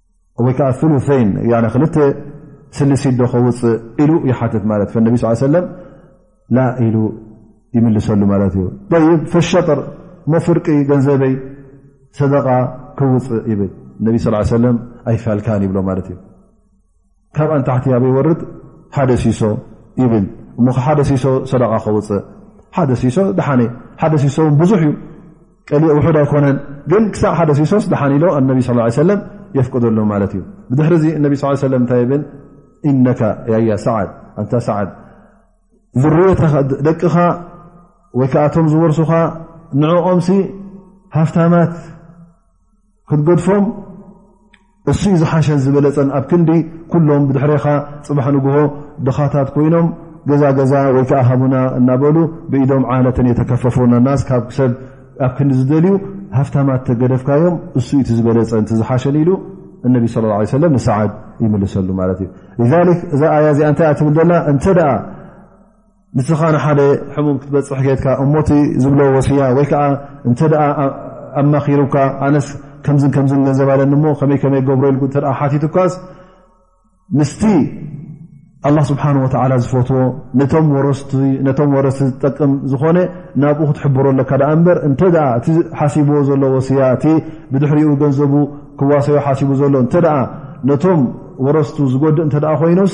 ወይ ከዓ ሉይን ክልተ ስልሲ ዶ ከውፅእ ኢሉ ይሓትት ማለት እዩ ነቢ ስ ሰለም ላ ኢሉ ይምልሰሉ ማለት እዩ ይ ፈሸጥር ሞፍርቂ ገንዘበይ ሰደቃ ክውፅእ ይብል ነቢ ስ ሰለም ኣይፋልካን ይብሎ ማለት እዩ ካብኣ ንታሕቲ ኣበ ይወርድ ሓደ ሲሶ ይብል እሞ ሓደ ሲሶ ሰደቃ ከውፅእ ሓደ ሲሶ ደሓነ ሓደ ሲሶ ውን ብዙሕ እዩ ቀሊኦ ውሑድ ኣይኮነን ግን ክሳዕ ሓደ ሲሶስ ደሓን ኢሎ ኣነቢ ስ ሰለም የፍቅደሉ ማለት እዩ ብድሕሪ እዚ እነቢ ስ ሰለም እንታይ ይብል እነካ ያያ ሰዓድ ኣንታ ሰዓድ ዝርየት ደቅኻ ወይ ከኣቶም ዝወርሱኻ ንዕኦምሲ ሃፍታማት ክትገድፎም እሱ ዝሓሸን ዝበለፀን ኣብ ክንዲ ኩሎም ብድሕሬኻ ፅባሕ ንግሆ ድኻታት ኮይኖም ገዛ ገዛ ወይ ከዓ ሃቡና እናበሉ ብኢዶም ዓለተን የተከፈፉ ናናስ ካብ ሰብ ኣብ ክንዲ ዝደልዩ ሃፍታማት ተገደፍካዮም እሱ እቲ ዝበለፀን ዝሓሸን ኢሉ እነቢ ስ ሰለ ንሰዓድ ይምልሰሉ ማለት እዩ እዛ ኣያ እዚኣ እንታይ ትብል ዘላ እንተ ንስኻ ንሓደ ሕሙም ክትበፅሕ ከድካ እሞቲ ዝብሎ ወስያ ወይ ከዓ እንተ ኣማኺሩካ ኣነስ ከምዝ ከምዝ ገንዘብ ኣለኒ ሞ ከመይ ከመይ ገብሮ ኢል እተ ሓቲቱካስ ምስቲ ኣላ ስብሓን ወተዓላ ዝፈትዎ ነቶም ወረስቲ ዝጠቅም ዝኾነ ናብኡ ክትሕብሮ ኣለካ ዳኣ እምበር እንተ እቲ ሓሲብዎ ዘሎ ወስያ እቲ ብድሕሪኡ ገንዘቡ ክዋሰዮ ሓሲቡ ዘሎ እተ ነቶም ወረስቱ ዝጎድእ እተ ኮይኑስ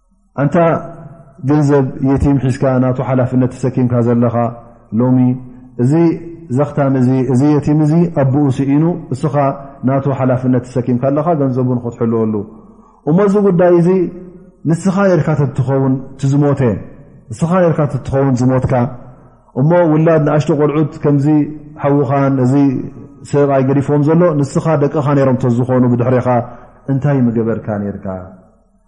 ኣንታ ገንዘብ የቲም ሒዝካ ናቱ ሓላፍነት ተሰኪምካ ዘለኻ ሎሚ እዚ ዘኽታም እዚ እዚ የቲም እዚ ኣቦኡ ስኢኑ እስኻ ናቱ ሓላፍነት ተሰኪምካ ኣለኻ ገንዘቡ ንክትሕልወሉ እሞ እዚ ጉዳይ እዚ ንስኻ ርካ ትኸውን ዝሞተ ንስኻ ርካ ትኸውን ዝሞትካ እሞ ውላድ ንኣሽቶ ቆልዑት ከምዚ ሓዉኻን እዚ ሰብኣይ ገዲፎም ዘሎ ንስኻ ደቅኻ ነይሮም ተዝኾኑ ብድሕሬኻ እንታይ ምገበርካ ነርካ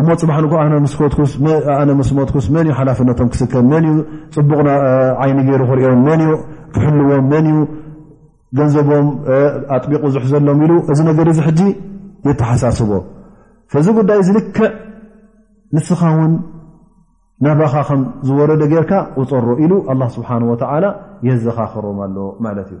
እሞ ፅባሕ ንግሆ ኣነ ምስ ኮትኩስ ኣነ ምስ ሞትኩስ መን እዩ ሓላፍነቶም ክስከም መን እዩ ፅቡቕ ዓይኒ ገይሩ ክሪኦም መን እዩ ክሕልዎም መን እዩ ገንዘቦም ኣጥቢቑ ዝሕዘሎም ኢሉ እዚ ነገር እዚ ሕጂ የተሓሳስቦ ፈዚ ጉዳይ እዚ ልክዕ ንስኻ ውን ናባኻ ከም ዝወረደ ጌርካ ቁፀሮ ኢሉ ኣላ ስብሓን ወተዓላ የዘኻኽሮም ኣሎ ማለት እዩ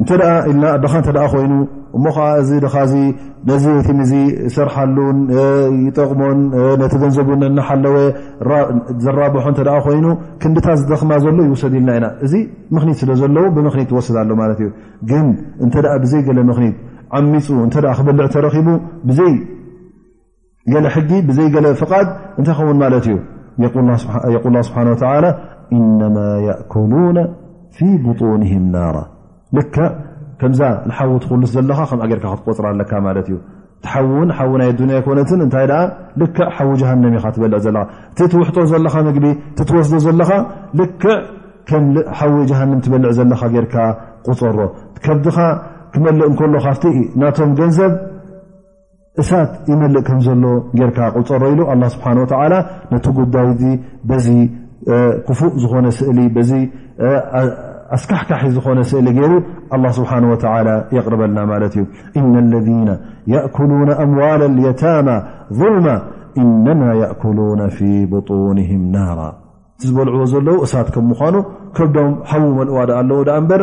እንተ ኢልና ድኻ እተ ኮይኑ እሞ ከዓ እዚ ድኻ እዚ ነዚ የቲም እዚ ሰርሓሉን ይጠቕሞን ነቲ ገንዘቡ ነናሓለወ ዘራብሖ እተ ኮይኑ ክንዲታ ዝደኽማ ዘሎ ይውሰድ ኢልና ኢና እዚ ምኽኒት ስለ ዘለዎ ብምኽኒት ትወስድ ኣሎ ማለት እዩ ግን እንተ ብዘይ ገለ ምኽኒት ዓሚፁ እተ ክበልዕ ተረኪቡ ብዘይ ገለ ሕጊ ብዘይ ገለ ፍቓድ እንታይ ኸውን ማለት እዩ የቁል ላ ስብሓን ወተላ ኢነማ የእኩሉነ ፊ ብጡንህም ናራ ልክ ከምዛ ንሓዊ ትክልስ ዘለካ ከም ገርካ ክትቆፅር ኣለካ ማለት እዩ እቲ ሓዊ እውን ሓዊ ናይ ኣዱንያ ኣይኮነትን እንታይ ደኣ ልክ ሓዊ ጀሃንም ኢካ ትበልዕ ዘለካ እቲ ትውሕጦ ዘለካ ምግቢ ትትወስዶ ዘለካ ልክ ከም ሓዊ ጀሃንም ትበልዕ ዘለካ ገርካ ቁፀሮ ከብድኻ ክመልእ እንከሎ ካብቲ ናቶም ገንዘብ እሳት ይመልእ ከም ዘሎ ጌርካ ቁፀሮ ኢሉ ኣላ ስብሓን ወተዓላ ነቲ ጉዳይ እዚ በዚ ክፉእ ዝኾነ ስእሊ በዚ ኣስካሕካሒ ዝኾነ ስእሊ ገይሩ ኣላ ስብሓን ወተዓላ የቕርበልና ማለት እዩ እነ ለذነ የእኩሉነ ኣምዋል ልየታማ ظልማ እነማ የእኩሉነ ፊ ብጡንህም ናራ እቲ ዝበልዕዎ ዘለዉ እሳት ከም ምኳኑ ከብዶም ሓዉ መልእዋ ዳኣ ኣለዉ ዳኣ እምበር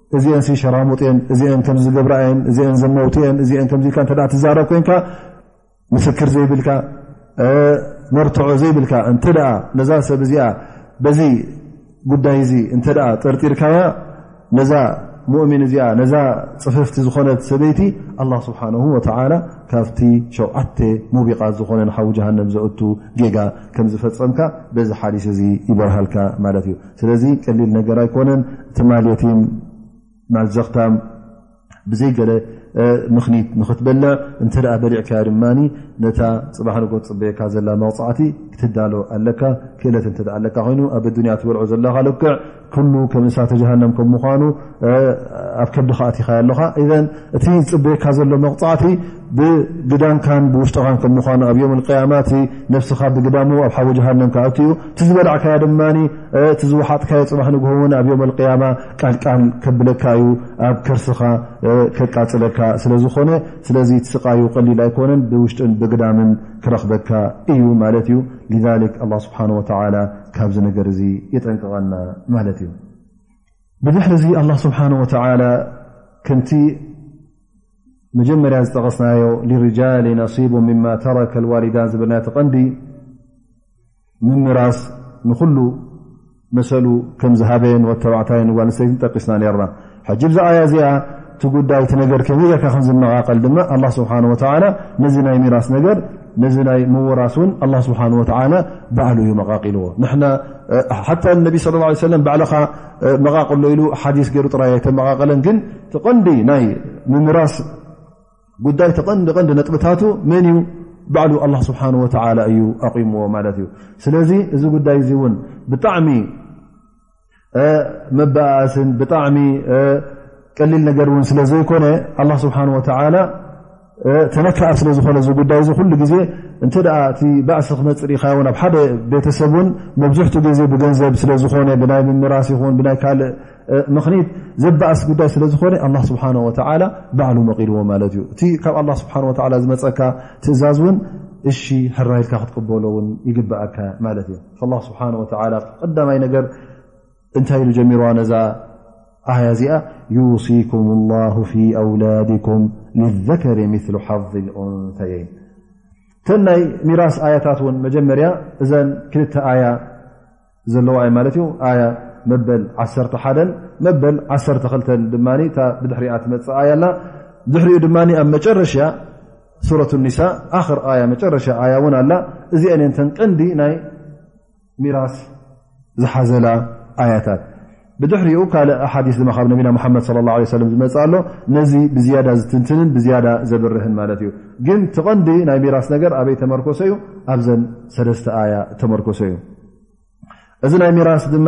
እዚኤን ሲ ሸራሙጥ የን እዚኤን ከምዚ ዝገብራ የን እዚኤን ዘመውት የን እዚኤን ከምዚ ኢልካ እተ ትዛረብ ኮንካ ምስክር ዘይብልካ መርትዖ ዘይብልካ እንተ ነዛ ሰብ እዚኣ በዚ ጉዳይ እዚ እንተ ጥርጢርካያ ነዛ ሙእሚን እዚኣ ነዛ ፅፍፍቲ ዝኾነት ሰበይቲ ኣላ ስብሓን ወተላ ካብቲ ሸውዓተ ሙቢቓት ዝኾነ ንሓዊ ጀሃንም ዘእቱ ጌጋ ከም ዝፈፀምካ በዚ ሓዲስ እዚ ይበርሃልካ ማለት እዩ ስለዚ ቀሊል ነገር ኣይኮነን እቲ ማልቲም ማልዘኽታም ብዘይ ገለ ምኽኒት ንኽትበልዕ እንተ በሊዕካያ ድማ ነታ ፅባሕ ንጎ ፅበየካ ዘላ መቕፃዕቲ ክትዳሎ ኣለካ ክእለት እተ ኣለካ ኮይኑ ኣብ ኣዱኒያ ትበልዖ ዘለካ ልክዕ ኩሉ ከም እሳተ ጀሃንም ከም ምኳኑ ኣብ ከብድካ ኣትኻ ኣለካ እቲ ዝፅበየካ ዘሎ መቕፃዕቲ ብግዳምካን ብውሽጥኻን ከም ምኳኑ ኣብ ዮም ቅያማ እቲ ነብስኻ ብግዳሙ ኣብ ሓዊ ጀሃንም ክኣት እዩ እቲ ዝበላዕካዮ ድማ እቲ ዝወሓጥካዮ ፅባሕ ንግሆ ውን ኣብ ዮም ቅያማ ቃልቃል ከብለካ እዩ ኣብ ከርስኻ ከቃፅለካ ስለ ዝኾነ ስለዚ ትስቃዩ ቀሊል ኣይኮነን ብውሽጥን ብግዳምን ክረኽበካ እዩ ማለት እዩ ኣ ስብሓን ወላ ካብዚ ነገር እዚ የጠንቅቐና ማለት እዩ ብድሕር እዚ ኣላ ስብሓን ወተላ ከምቲ መጀመርያ ዝጠቐስናዮ ሊርጃሊ ነሲቡ ምማ ተረከ ልዋሊዳን ዝብል ናይቲ ቐንዲ ምምራስ ንኹሉ መሰሉ ከም ዝሃበ ንወተባዕታይ ንጓልሰይት ጠቂስና ነርና ሕጂ ብዛ ኣያ እዚኣ እቲ ጉዳይ እቲ ነገር ከመይ ጌርካ ከም ዝመቓቐል ድማ ኣላ ስብሓን ወተላ ነዚ ናይ ሚራስ ነገር ነዚ ናይ ምውራስ እውን ኣላ ስብሓን ወተላ ባዕሉ እዩ መቓቂልዎ ንና ሓታ ነቢ ስለ ላ ሰለም ባዕልኻ መቓቅሎ ኢሉ ሓዲስ ገይሩ ጥራይ ኣይተመቓቐለን ግን ትቐንዲ ናይ ምምራስ ጉዳይ ተቐንዲ ቐንዲ ነጥብታቱ መን እዩ ባዕሉ ኣላ ስብሓን ወተላ እዩ ኣቑምዎ ማለት እዩ ስለዚ እዚ ጉዳይ እዚ እውን ብጣዕሚ መበኣስን ብጣዕሚ ቀሊል ነገር እውን ስለ ዘይኮነ ኣላ ስብሓን ወተዓላ ተነክኣ ስለ ዝኾነ እዚ ጉዳይ እዚ ኩሉ ግዜ እንተ ደኣ እቲ ባእሲ ክመፅሪኢኻ ውን ኣብ ሓደ ቤተሰብ እውን መብዝሕትኡ ግዜ ብገንዘብ ስለ ዝኾነ ብናይ ምምራስ ይኹን ብናይ ካልእ ምኽኒት ዘበኣስ ጉዳይ ስለ ዝኾነ ኣላ ስብሓን ወተዓላ ባዕሉ መቒልዎ ማለት እዩ እቲ ካብ ኣላ ስብሓን ወተዓላ ዝመፀካ ትእዛዝ እውን እሺ ሕራይልካ ክትቅበሎ እውን ይግበኣካ ማለት እዩ ላ ስብሓን ወተላ ቀዳማይ ነገር እንታይ ኢሉ ጀሚርዋ ነዛ ኣያ እዚኣ ዩውሲኩም ላሁ ፊ ኣውላድኩም ልዘከሪ ምሉ ሓظ ኡንተይን እተን ናይ ሚራስ ኣያታት እውን መጀመርያ እዘን ክልተ ኣያ ዘለዋ ዩ ማለት እዩ ኣያ መበል ዓሰርተ ሓደን መበል ዓሰርተ ክልተን ድማ እታ ብድሕሪኣ ትመፅእ ኣያ ኣላ ድሕሪኡ ድማ ኣብ መጨረሻ ሱረት ኒሳ ኣክር ኣያ መጨረሻ ኣያ እውን ኣላ እዚአን ንተን ቀንዲ ናይ ሚራስ ዝሓዘላ ኣያታት ብድሕሪኡ ካልእ ሓዲስ ድማ ካብ ነቢና ሓመድ ለ ላ ሰለ ዝመፅ ኣሎ ነዚ ብዝያዳ ዝትንትንን ብዝያዳ ዘብርህን ማለት እዩ ግን ትቐንዲ ናይ ሚራስ ነገር ኣበይ ተመርኮሰ እዩ ኣብዘን ሰለስተ ኣያ ተመርኮሰ እዩ እዚ ናይ ሚራስ ድማ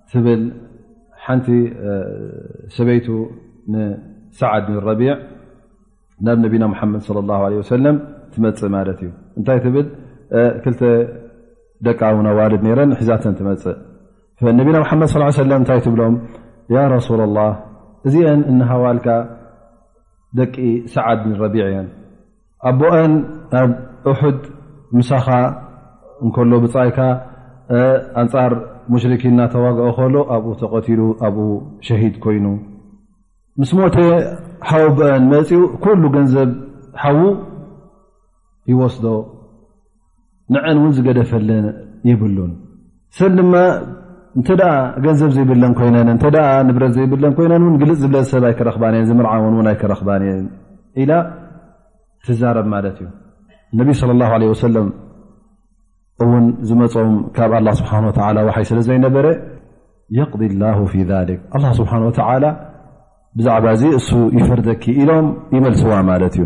ትብል ሓንቲ ሰበይቱ ንሰዓድ ንረቢዕ ናብ ነቢና ሓመድ صለ ላ ለ ሰለም ትመፅእ ማለት እዩ እንታይ ትብል ክልተ ደቂ ኣውና ዋልድ ነረን ንሒዛተን ትመፅእ ነቢና ሓመድ ስ ሰለም እንታይ ትብሎም ያ ረሱላ ላ እዚአን እንሃዋልካ ደቂ ሰዓድ ንረቢዕ እየን ኣቦኣን ኣብ እሑድ ምሳኻ እንከሎ ብፃይካ ኣንፃር ሙሽርኪ እናተዋግኦ ከሎ ኣብኡ ተቐትሉ ኣብኡ ሸሂድ ኮይኑ ምስ ሞተ ሓው ኣቦኣን መፂኡ ኩሉ ገንዘብ ሓዉ ይወስዶ ንዐን እውን ዝገደፈለን የብሉን ሰን ድማ እንተ ገንዘብ ዘይብለን ኮይነን እተ ንብረት ዘይብለን ኮይነን ን ግልፅ ዝብለ ሰብ ኣይክረክባን እየን ዝምርዓውን እውን ኣይክረክባን እየን ኢላ ትዛረብ ማለት እዩ እነቢ ስለ ላ ለ ወሰለም እውን ዝመፆም ካብ ኣላ ስብሓን ወተላ ዋሓይ ስለ ዘይነበረ የቅዲ ላ ፊ ሊክ ኣላ ስብሓን ወተላ ብዛዕባ እዚ እሱ ይፈርደኪ ኢሎም ይመልስዋ ማለት እዩ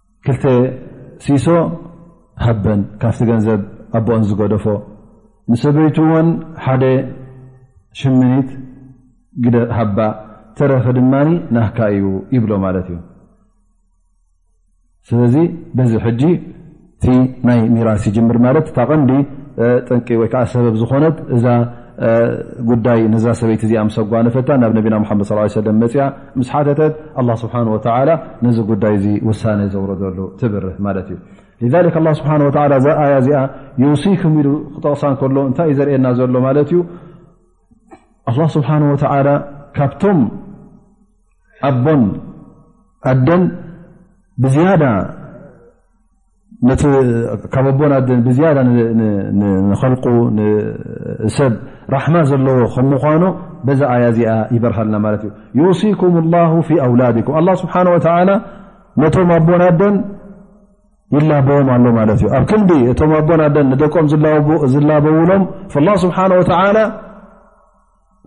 ክልተ ሲሶ ሃበን ካብቲ ገንዘብ ኣቦኦን ዝገደፎ ንሰበይቱ እውን ሓደ ሽምኒት ግደ ሃባ ተረፈ ድማ ናካ እዩ ይብሎ ማለት እዩ ስለዚ በዚ ሕጂ እቲ ናይ ሚራስ ይጅምር ማለት እታ ቀንዲ ጠንቂ ወይከዓ ሰበብ ዝኾነት እዛ ጉዳይ ነዛ ሰበይቲ እዚኣ ምሰጓነፈታ ናብ ነቢና ሓመድ ስ ሰለም መፅያ ምስ ሓተተት ኣላ ስብሓን ወተላ ነዚ ጉዳይ እዚ ውሳነ ዘውረደሉ ትብርህ ማለት እዩ ሊክ ኣላ ስብሓን ወላ እዛ ኣያ እዚኣ የውሲኩም ኢሉ ክጠቕሳ ከሎ እንታይ እዩ ዘርእየና ዘሎ ማለት እዩ ኣላ ስብሓን ወተላ ካብቶም ኣቦን ኣደን ብዝያዳ ነቲ ካብ ኣቦን ኣደን ብዝያዳ ንኸልቁ ንሰብ ራሕማ ዘለዎ ከም ምኳኑ በዛ ኣያ እዚኣ ይበርሃልና ማለት እዩ ዩውሲኩም ላሁ ፊ ኣውላድኩም ኣላ ስብሓን ወተላ ነቶም ኣቦን ኣደን ይላበዎም ኣሎ ማለት እዩ ኣብ ክንዲ እቶም ኣቦን ኣደን ንደቆም ዝላበውሎም ላ ስብሓን ወተላ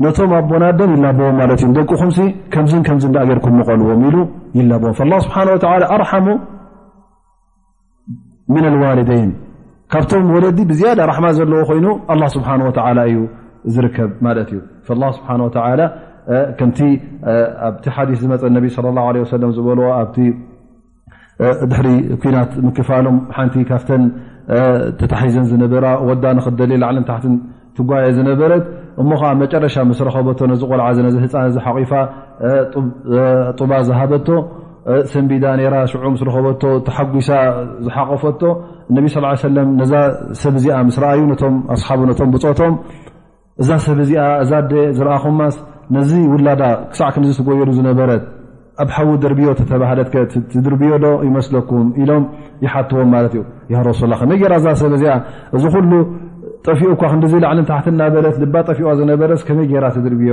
ነቶም ኣቦና ኣደን ይላበዎም ማለት እዩ ደቅኹምሲ ከምዝን ከምዝ እዳ ጌርኩም ምቐልዎም ኢሉ ይላበዎም ላ ስብሓን ወ ኣርሓሙ ምን ኣልዋልደይን ካብቶም ወለዲ ብዝያዳ ራሕማ ዘለዎ ኮይኑ ኣላ ስብሓን ወተላ እዩ ዝርከብ ማለት እዩ ላ ስብሓን ወተላ ከምቲ ኣብቲ ሓዲስ ዝመፀ ነቢ ለ ላ ለ ወሰለም ዝበልዎ ኣብቲ ድሕሪ ኩናት ምክፋሎም ሓንቲ ካብተን ተታሒዘን ዝነበራ ወዳ ንክደሊ ላዕልን ታሕትን ትጓየ ዝነበረት እሞ ከዓ መጨረሻ ምስ ረኸበቶ ነዚ ቆልዓ ነዚ ህፃን እዚ ሓቂፋ ጡባ ዝሃበቶ ሰንቢዳ ነራ ሽዑ ምስ ረኸበቶ ተሓጒሳ ዝሓቆፈቶ እነቢ ስ ሰለም ነዛ ሰብ እዚኣ ምስ ረኣዩ ነቶም ኣስሓቡ ነቶም ብፆቶም እዛ ሰብ እዚኣ እዛ ኣደ ዝረኣኹማስ ነዚ ውላዳ ክሳዕ ክንዚ ትጎየሉ ዝነበረት ኣብ ሓዊ ድርብዮ ተተባህለት ከ ትድርብዮ ዶ ይመስለኩም ኢሎም ይሓትዎም ማለት እዩ ያ ረሱላ ከመይ ገራ እዛ ሰብ እዚኣ እዚ ኩሉ ጠፊኡ እኳ ክንዲዘይ ላዕልን ታሕቲ እናበለት ልባ ጠፊዋ ዝነበረስ ከመይ ገይራ ትድርብዮ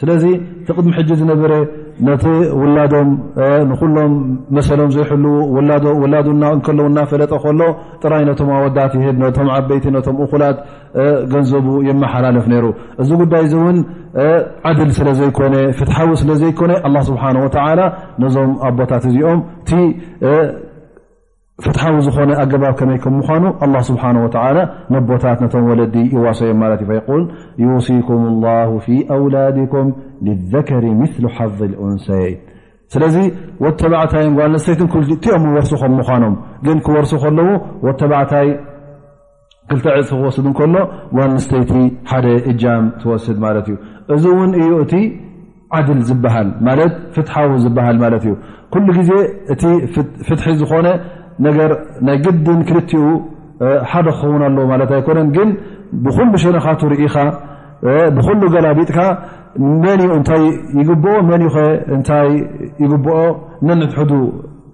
ስለዚ እቲ ቅድሚ ሕጂ ዝነበረ ነቲ ውላዶም ንኩሎም መሰሎም ዘይሕልው ውላዱ ከለዉ እናፈለጠ ከሎ ጥራይ ነቶም ኣወዳት ይህብ ነቶም ዓበይቲ ነቶም እኩላት ገንዘቡ የመሓላለፍ ነይሩ እዚ ጉዳይ እዚ እውን ዓድል ስለ ዘይኮነ ፍትሓዊ ስለ ዘይኮነ ኣላ ስብሓን ወተላ ነዞም ኣቦታት እዚኦም እቲ ፍትሓዊ ዝኾነ ኣገባብ ከመይ ከም ምዃኑ ኣላ ስብሓን ወተዓላ ነቦታት ነቶም ወለዲ ይዋሰዮም ማለት እዩ ፈይቁል ዩሲኩም ላሁ ፊ ኣውላድኩም ልዘከሪ ምሉ ሓዝ ልኡንሰይ ስለዚ ወተባዕታይን ጓል ንሰይትን ክልቲኦም ወርሲ ከም ምዃኖም ግን ክወርሱ ከለዉ ወተባዕታይ ክልተ ዕፅ ክወስድ እንከሎ ጓል ንስተይቲ ሓደ እጃም ትወስድ ማለት እዩ እዚ እውን እዩ እቲ ዓድል ዝበሃል ማለት ፍትሓዊ ዝበሃል ማለት እዩ ኩሉ ግዜ እቲ ፍትሒ ዝኾነ ነገር ናይ ግድን ክልትኡ ሓደ ክኸውን ኣለዎ ማለት ኣይኮነን ግን ብኩሉ ሸነካቱ ርኢኻ ብኩሉ ገላቢጥካ መን ዩ እንታይ ይግብኦ መን ዩኸ እንታይ ይግብኦ ነንሕዱ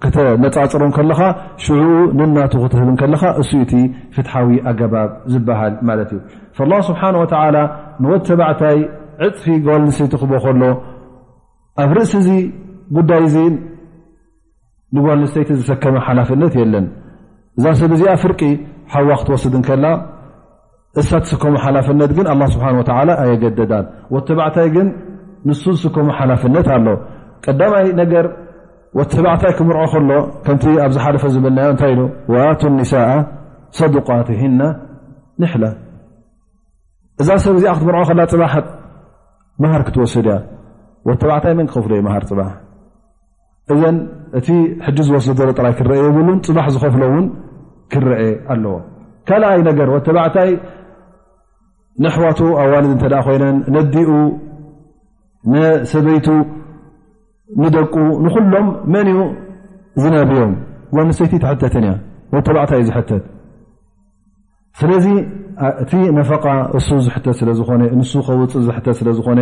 ክተነፃፅሮ ከለኻ ሽዑኡ ንናቱ ክትህብ ከለኻ እሱ እቲ ፍትሓዊ ኣገባብ ዝበሃል ማለት እዩ ላ ስብሓን ወተላ ንወት ተባዕታይ ዕፅፊ ጓል ንሰይቲ ክቦ ከሎ ኣብ ርእሲ እዚ ጉዳይ እዚ ንጓል ንስተይቲ ዝሰከመ ሓላፍነት የለን እዛ ሰብ እዚኣ ፍርቂ ሓዋ ክትወስድ ከላ እሳ ትስከሞ ሓላፍነት ግን ኣላ ስብሓን ወተላ ኣየገደዳን ወተባዕታይ ግን ንሱ ዝስከሞ ሓላፍነት ኣሎ ቀዳማይ ነገር ወተባዕታይ ክምርዖ ከሎ ከምቲ ኣብ ዝሓለፈ ዝበልናዮ እንታይ ኢሉ ወኣቱ ኒሳء ሰዱቃትህና ንሕላ እዛ ሰብ እዚኣ ክትምርዖ ከላ ፅባሕ መሃር ክትወስድ እያ ወተባዕታይ መን ክኸፍሉ ዩ መሃር ፅባሕ እዘን እቲ ሕጂ ዝወስዶ ዘሎ ጥራይ ክረአ የብሉን ፅባሕ ዝኸፍሎ እውን ክረአ ኣለዎ ካልኣይ ነገር ወተባዕታይ ንኣሕዋቱ ኣዋልድ እንተ ኮይነን ነዲኡ ንሰበይቱ ንደቁ ንኩሎም መን እዩ ዝነብዮም ጓንሰይቲ ተሕተትን እያ ወተባዕታይ እዩ ዝሕተት ስለዚ እቲ ነፈቃ እሱ ዝሕተት ስለ ዝኾነ ንሱ ከውፅእ ዝሕተት ስለ ዝኾነ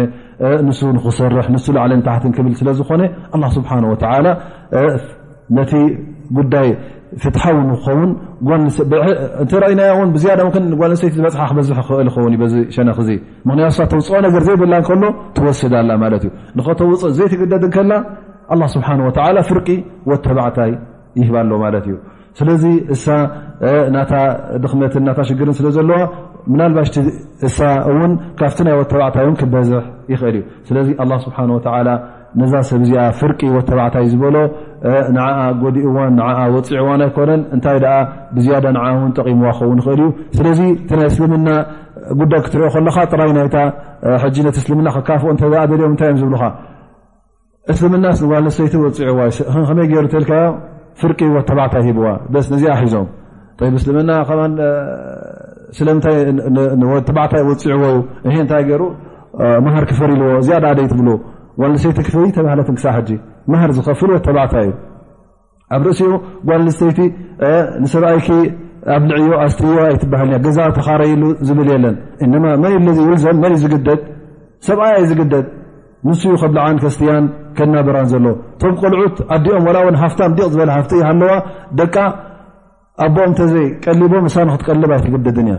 ንሱ ንክሰርሕ ንሱ ላዕልን ታሕትን ክብል ስለ ዝኾነ ኣላ ስብሓን ወተላ ነቲ ጉዳይ ፍትሓዊ ንክኸውን እንተረእናያ እውን ብዝያዳ ጓል ኣንሰይቲ ዝበፅሓ ክበዝሕ ክኽእል ይኸውን ዩዚ ሸነክ እዙ ምክንያቱ ሳ ተውፅኦ ነገር ዘይብላ ከሎ ትወስድ ኣላ ማለት እዩ ንኸተውፅእ ዘይትግደድ ከላ ኣላ ስብሓን ወተላ ፍርቂ ወተባዕታይ ይህባ ኣሎ ማለት እዩ ስለዚ እሳ ናታ ድኽመትን ናታ ሽግርን ስለ ዘለዋ ምናልባሽ እሳ እውን ካብቲ ናይ ወተባዕታይ እውን ክበዝሕ ይኽእል እዩ ስለዚ ኣላ ስብሓን ወተዓላ ነዛ ሰብ እዚኣ ፍርቂ ወተባዕታይ ዝበሎ ንዓ ጎዲእዋን ንዓ ወፂዕዋን ኣይኮነን እንታይ ደኣ ብዝያዳ ንዓ እውን ጠቒምዋ ክኸውን ይኽእል እዩ ስለዚ እቲ ናይ እስልምና ጉዳይ ክትሪኦ ከለኻ ጥራይ ናይታ ሕጂ ነቲ እስልምና ክካፍኦ እንተ ደልዮም እንታይ እዮም ዝብልኻ እስልምናስ ንጓል ኣንስተይቲ ወፅዕዋ ከመይ ገይሩ ተልካዮ ፍርቂ ሂወት ተባዕታይ ሂብዋ በስ ነዚኣ ሒዞም እስልምና ስለምንታይ ተባዕታይ ወፅዕዎ ዩ እ እንታይ ገይሩ መሃር ክፈር ኢልዎ እዚኣ ዳኣ ደይትብሉ ጓል ኣንስተይቲ ክፍይ ተባህለትን ክሳብ ሕጂ መሃር ዝኸፍል ወ ተባዕታይ እዩ ኣብ ርእሲኡ ጓል ኣንስተይቲ ንሰብኣይኪ ኣብ ልዕዮ ኣስትዮ ኣይትበሃል እያ ገዛ ተኻረይሉ ዝብል የለን እነማ መን ዩ ለዚ ይውልዘም መን እዩ ዝግደድ ሰብኣይ ኣይ ዝግደድ ንሱ ዩ ከብልዓን ከስትያን ከናበራን ዘሎ እቶም ቆልዑት ኣዲኦም ዋላ ውን ሃፍታም ዲቕ ዝበለ ሃፍቲ ይሃለዋ ደቃ ኣቦኦም እተዘይ ቀሊቦም ንሳ ንክትቀልብ ኣይትግደድን እያ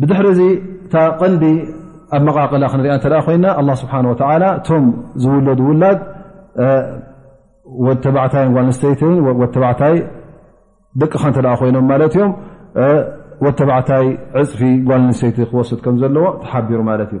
ብድሕሪ እዚ እታ ቐንዲ ኣብ መቓቐላ ክንሪኣ እተ ኮይና ኣላ ስብሓን ወተላ እቶም ዝውለዱ ውላድ ወተባዕታይን ጓልንስተይተይን ወተባዕታይ ደቅኻ እተ ኮይኖም ማለት እዮም ወተባዕታይ ዕፅፊ ጓልንሰይቲ ክወስድ ከም ዘለዎ ተሓቢሩ ማለት እዩ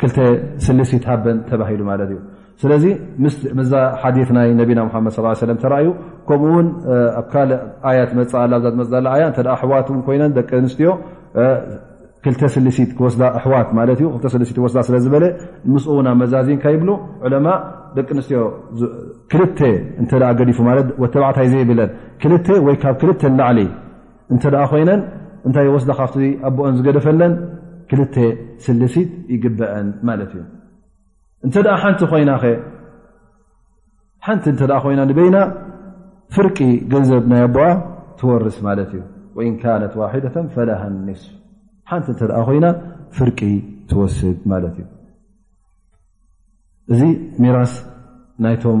ክልተ ስልስ ይትሃበን ተባሂሉ ማለት እዩ ስለዚ ምስዛ ሓዲ ናይ ነቢና ሓመድ ስ ሰለ ተራእዩ ከምኡ ውን ኣብ ካልእ ኣያ ትመፅ ኣላ ዛ መፅ ላ ኣያ እተ ኣሕዋት ን ኮይነን ደቂ ኣንስትዮ ክልተ ስልሲት ክወስዳ ኣሕዋት ማለት ዩ ክተ ስልሲት ክወስዳ ስለ ዝበለ ምስኡ ውን ኣመዛዚንካ ይብሉ ዕለማ ደቂ ኣንስትዮ ክልተ እተ ገዲፉ ማለት ወተባዕታይ ዘይብለን ክልተ ወይ ካብ ክልተ ላዕሊ እንተ ኮይነን እንታይ ወስዳ ካብቲ ኣቦኦን ዝገደፈለን ክልተ ስልሲት ይግበአን ማለት እዩ እንተ ሓንቲ ኮይና ኸ ሓንቲ እተ ኮይና ንበይና ፍርቂ ገንዘብ ናይ ኣቦኣ ትወርስ ማለት እዩ ወኢን ካነት ዋሒደተ ፈላሃ ኒስ ሓንቲ እተ ኮይና ፍርቂ ትወስድ ማለት እዩ እዚ ሚራስ ናይቶም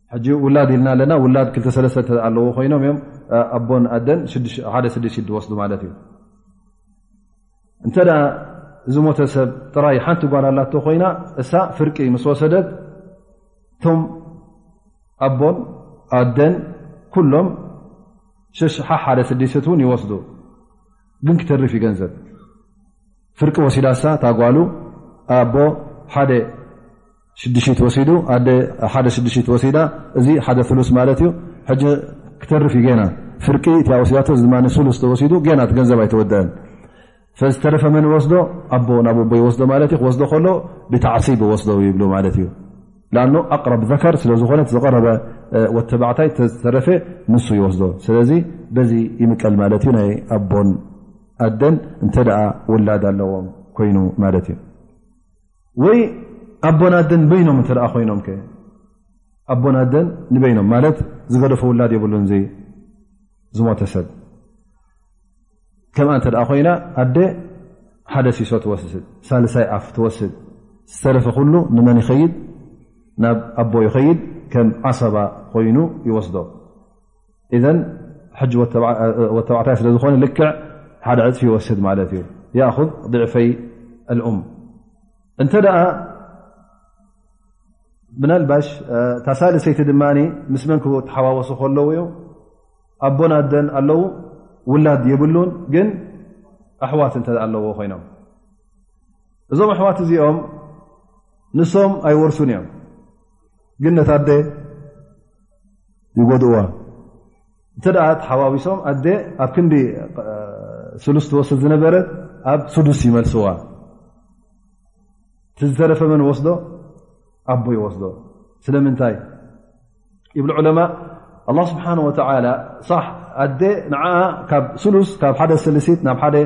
ሕጂ ውላድ ኢልና ኣለና ውላድ ክልተሰለስተ እ ኣለዎ ኮይኖም እዮም ኣቦን ኣደን ሓደ ስድሽ ድወስዱ ማለት እዩ እንተ እዚ ሞተ ሰብ ጥራይ ሓንቲ ጓል ኣላቶ ኮይና እሳ ፍርቂ ምስ ወሰደት እቶም ኣቦን ኣደን ኩሎም ሸሓ ሓደ ስድሰት እውን ይወስዱ ግን ክተርፍ እዩ ገንዘብ ፍርቂ ወሲዳሳ ታጓሉ ኣቦ ሓደ ሽዱሽት ወሲዱ ኣደ ሓደ ሽዱሽት ወሲዳ እዚ ሓደ ፍሉስ ማለት እዩ ሕጂ ክተርፍ እዩ ገና ፍርቂ እቲ ወሲዳቶ እዚ ድማ ፍሉስ ተወሲዱ ገና እቲ ገንዘብ ኣይተወደአን ስለዚ ዝተረፈ መን ወስዶ ኣቦ ናብ ኣቦ ይወስዶ ማለት እዩ ክወስዶ ከሎ ብታዕሲብ ወስዶ ይብሉ ማለት እዩ ላኣኖ ኣቅረብ ዘከር ስለ ዝኾነት ዝቐረበ ወተባዕታይ ዝተረፈ ንሱ ይወስዶ ስለዚ በዚ ይምቀል ማለት እዩ ናይ ኣቦን ኣደን እንተ ደኣ ውላድ ኣለዎም ኮይኑ ማለት እዩ ወይ ኣቦን ኣደን በይኖም እተ ኮይኖም ከ ኣቦን ኣደን ንበይኖም ማለት ዝገደፎ ውላድ የብሉን ዘይ ዝሞተ ሰብ ከምኣ እንተ ኮይና ኣደ ሓደ ሲሶ ትወስድ ሳልሳይ ኣፍ ትወስድ ዝተረፈ ኩሉ ንመን ይኸይድ ናብ ኣቦ ይኸይድ ከም ዓሰባ ኮይኑ ይወስዶ እዘን ሕጂ ወተባዕታይ ስለ ዝኾነ ልክዕ ሓደ ዕፅፊ ይወስድ ማለት እዩ የእኹዝ ضዕፈይ ኣልኡም እንተ ደኣ ብናልባሽ ታሳልሰይቲ ድማ ምስ መን ክተሓዋወሱ ከለዉ እዩ ኣቦን ኣደን ኣለዉ ውላድ የብሉን ግን ኣሕዋት እንተ ኣለዎ ኮይኖም እዞም ኣሕዋት እዚኦም ንሶም ኣይወርሱን እዮም ግን ነታ ኣደ ይጎድእዋ እንተ ተሓዋዊሶም ኣደ ኣብ ክንዲ ስሉስ ትወስድ ዝነበረት ኣብ ስዱስ ይመልስዋ እቲ ዝተረፈ መን ወስዶ ኣቦ ይወስዶ ስለምንታይ ይብሉ ዑለማ ኣላ ስብሓን ወተላ ሳሕ ኣደ ንዓ ካብ ስሉስ ካብ ሓደ ስልሲት ናብ ሓደ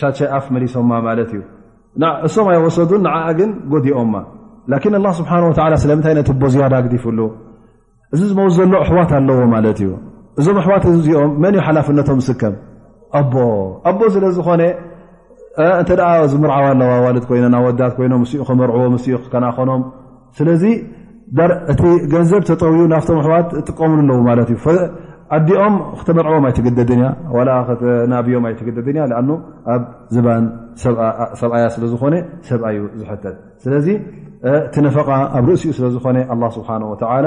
ሻ ኣፍ መሊሶማ ማለት እዩ እሶም ኣይወሰዱን ንዓ ግን ጎዲኦማ ላኪን ኣላ ስብሓን ወላ ስለምንታይ ነቲ ቦ ዝያዳ ግዲፍሉ እዚ ዝመውት ዘሎ ኣሕዋት ኣለዎ ማለት እዩ እዞም ኣሕዋት እዚኦም መን እዩ ሓላፍነቶም ስከም ኣቦ ኣቦ ስለ ዝኾነ እንተ ዝምርዓዋ ኣለዋ ዋልድ ኮይነን ኣወዳት ኮይኖም ምስ ከመርዕዎ ምስ ክከናኸኖም ስለዚ እቲ ገንዘብ ተጠውዩ ናፍቶም ኣሕዋት ጥቀምሉ ኣለዉ ማለት እዩ ኣዲኦም ክተመርዕቦም ኣይትግደድን እያ ዋላ ናብዮም ኣይትግደድን እያ ኣ ኣብ ዝባን ሰብኣያ ስለ ዝኾነ ሰብኣዩ ዝሕተት ስለዚ እቲ ነፈቓ ኣብ ርእሲኡ ስለ ዝኾነ ኣላ ስብሓን ወተላ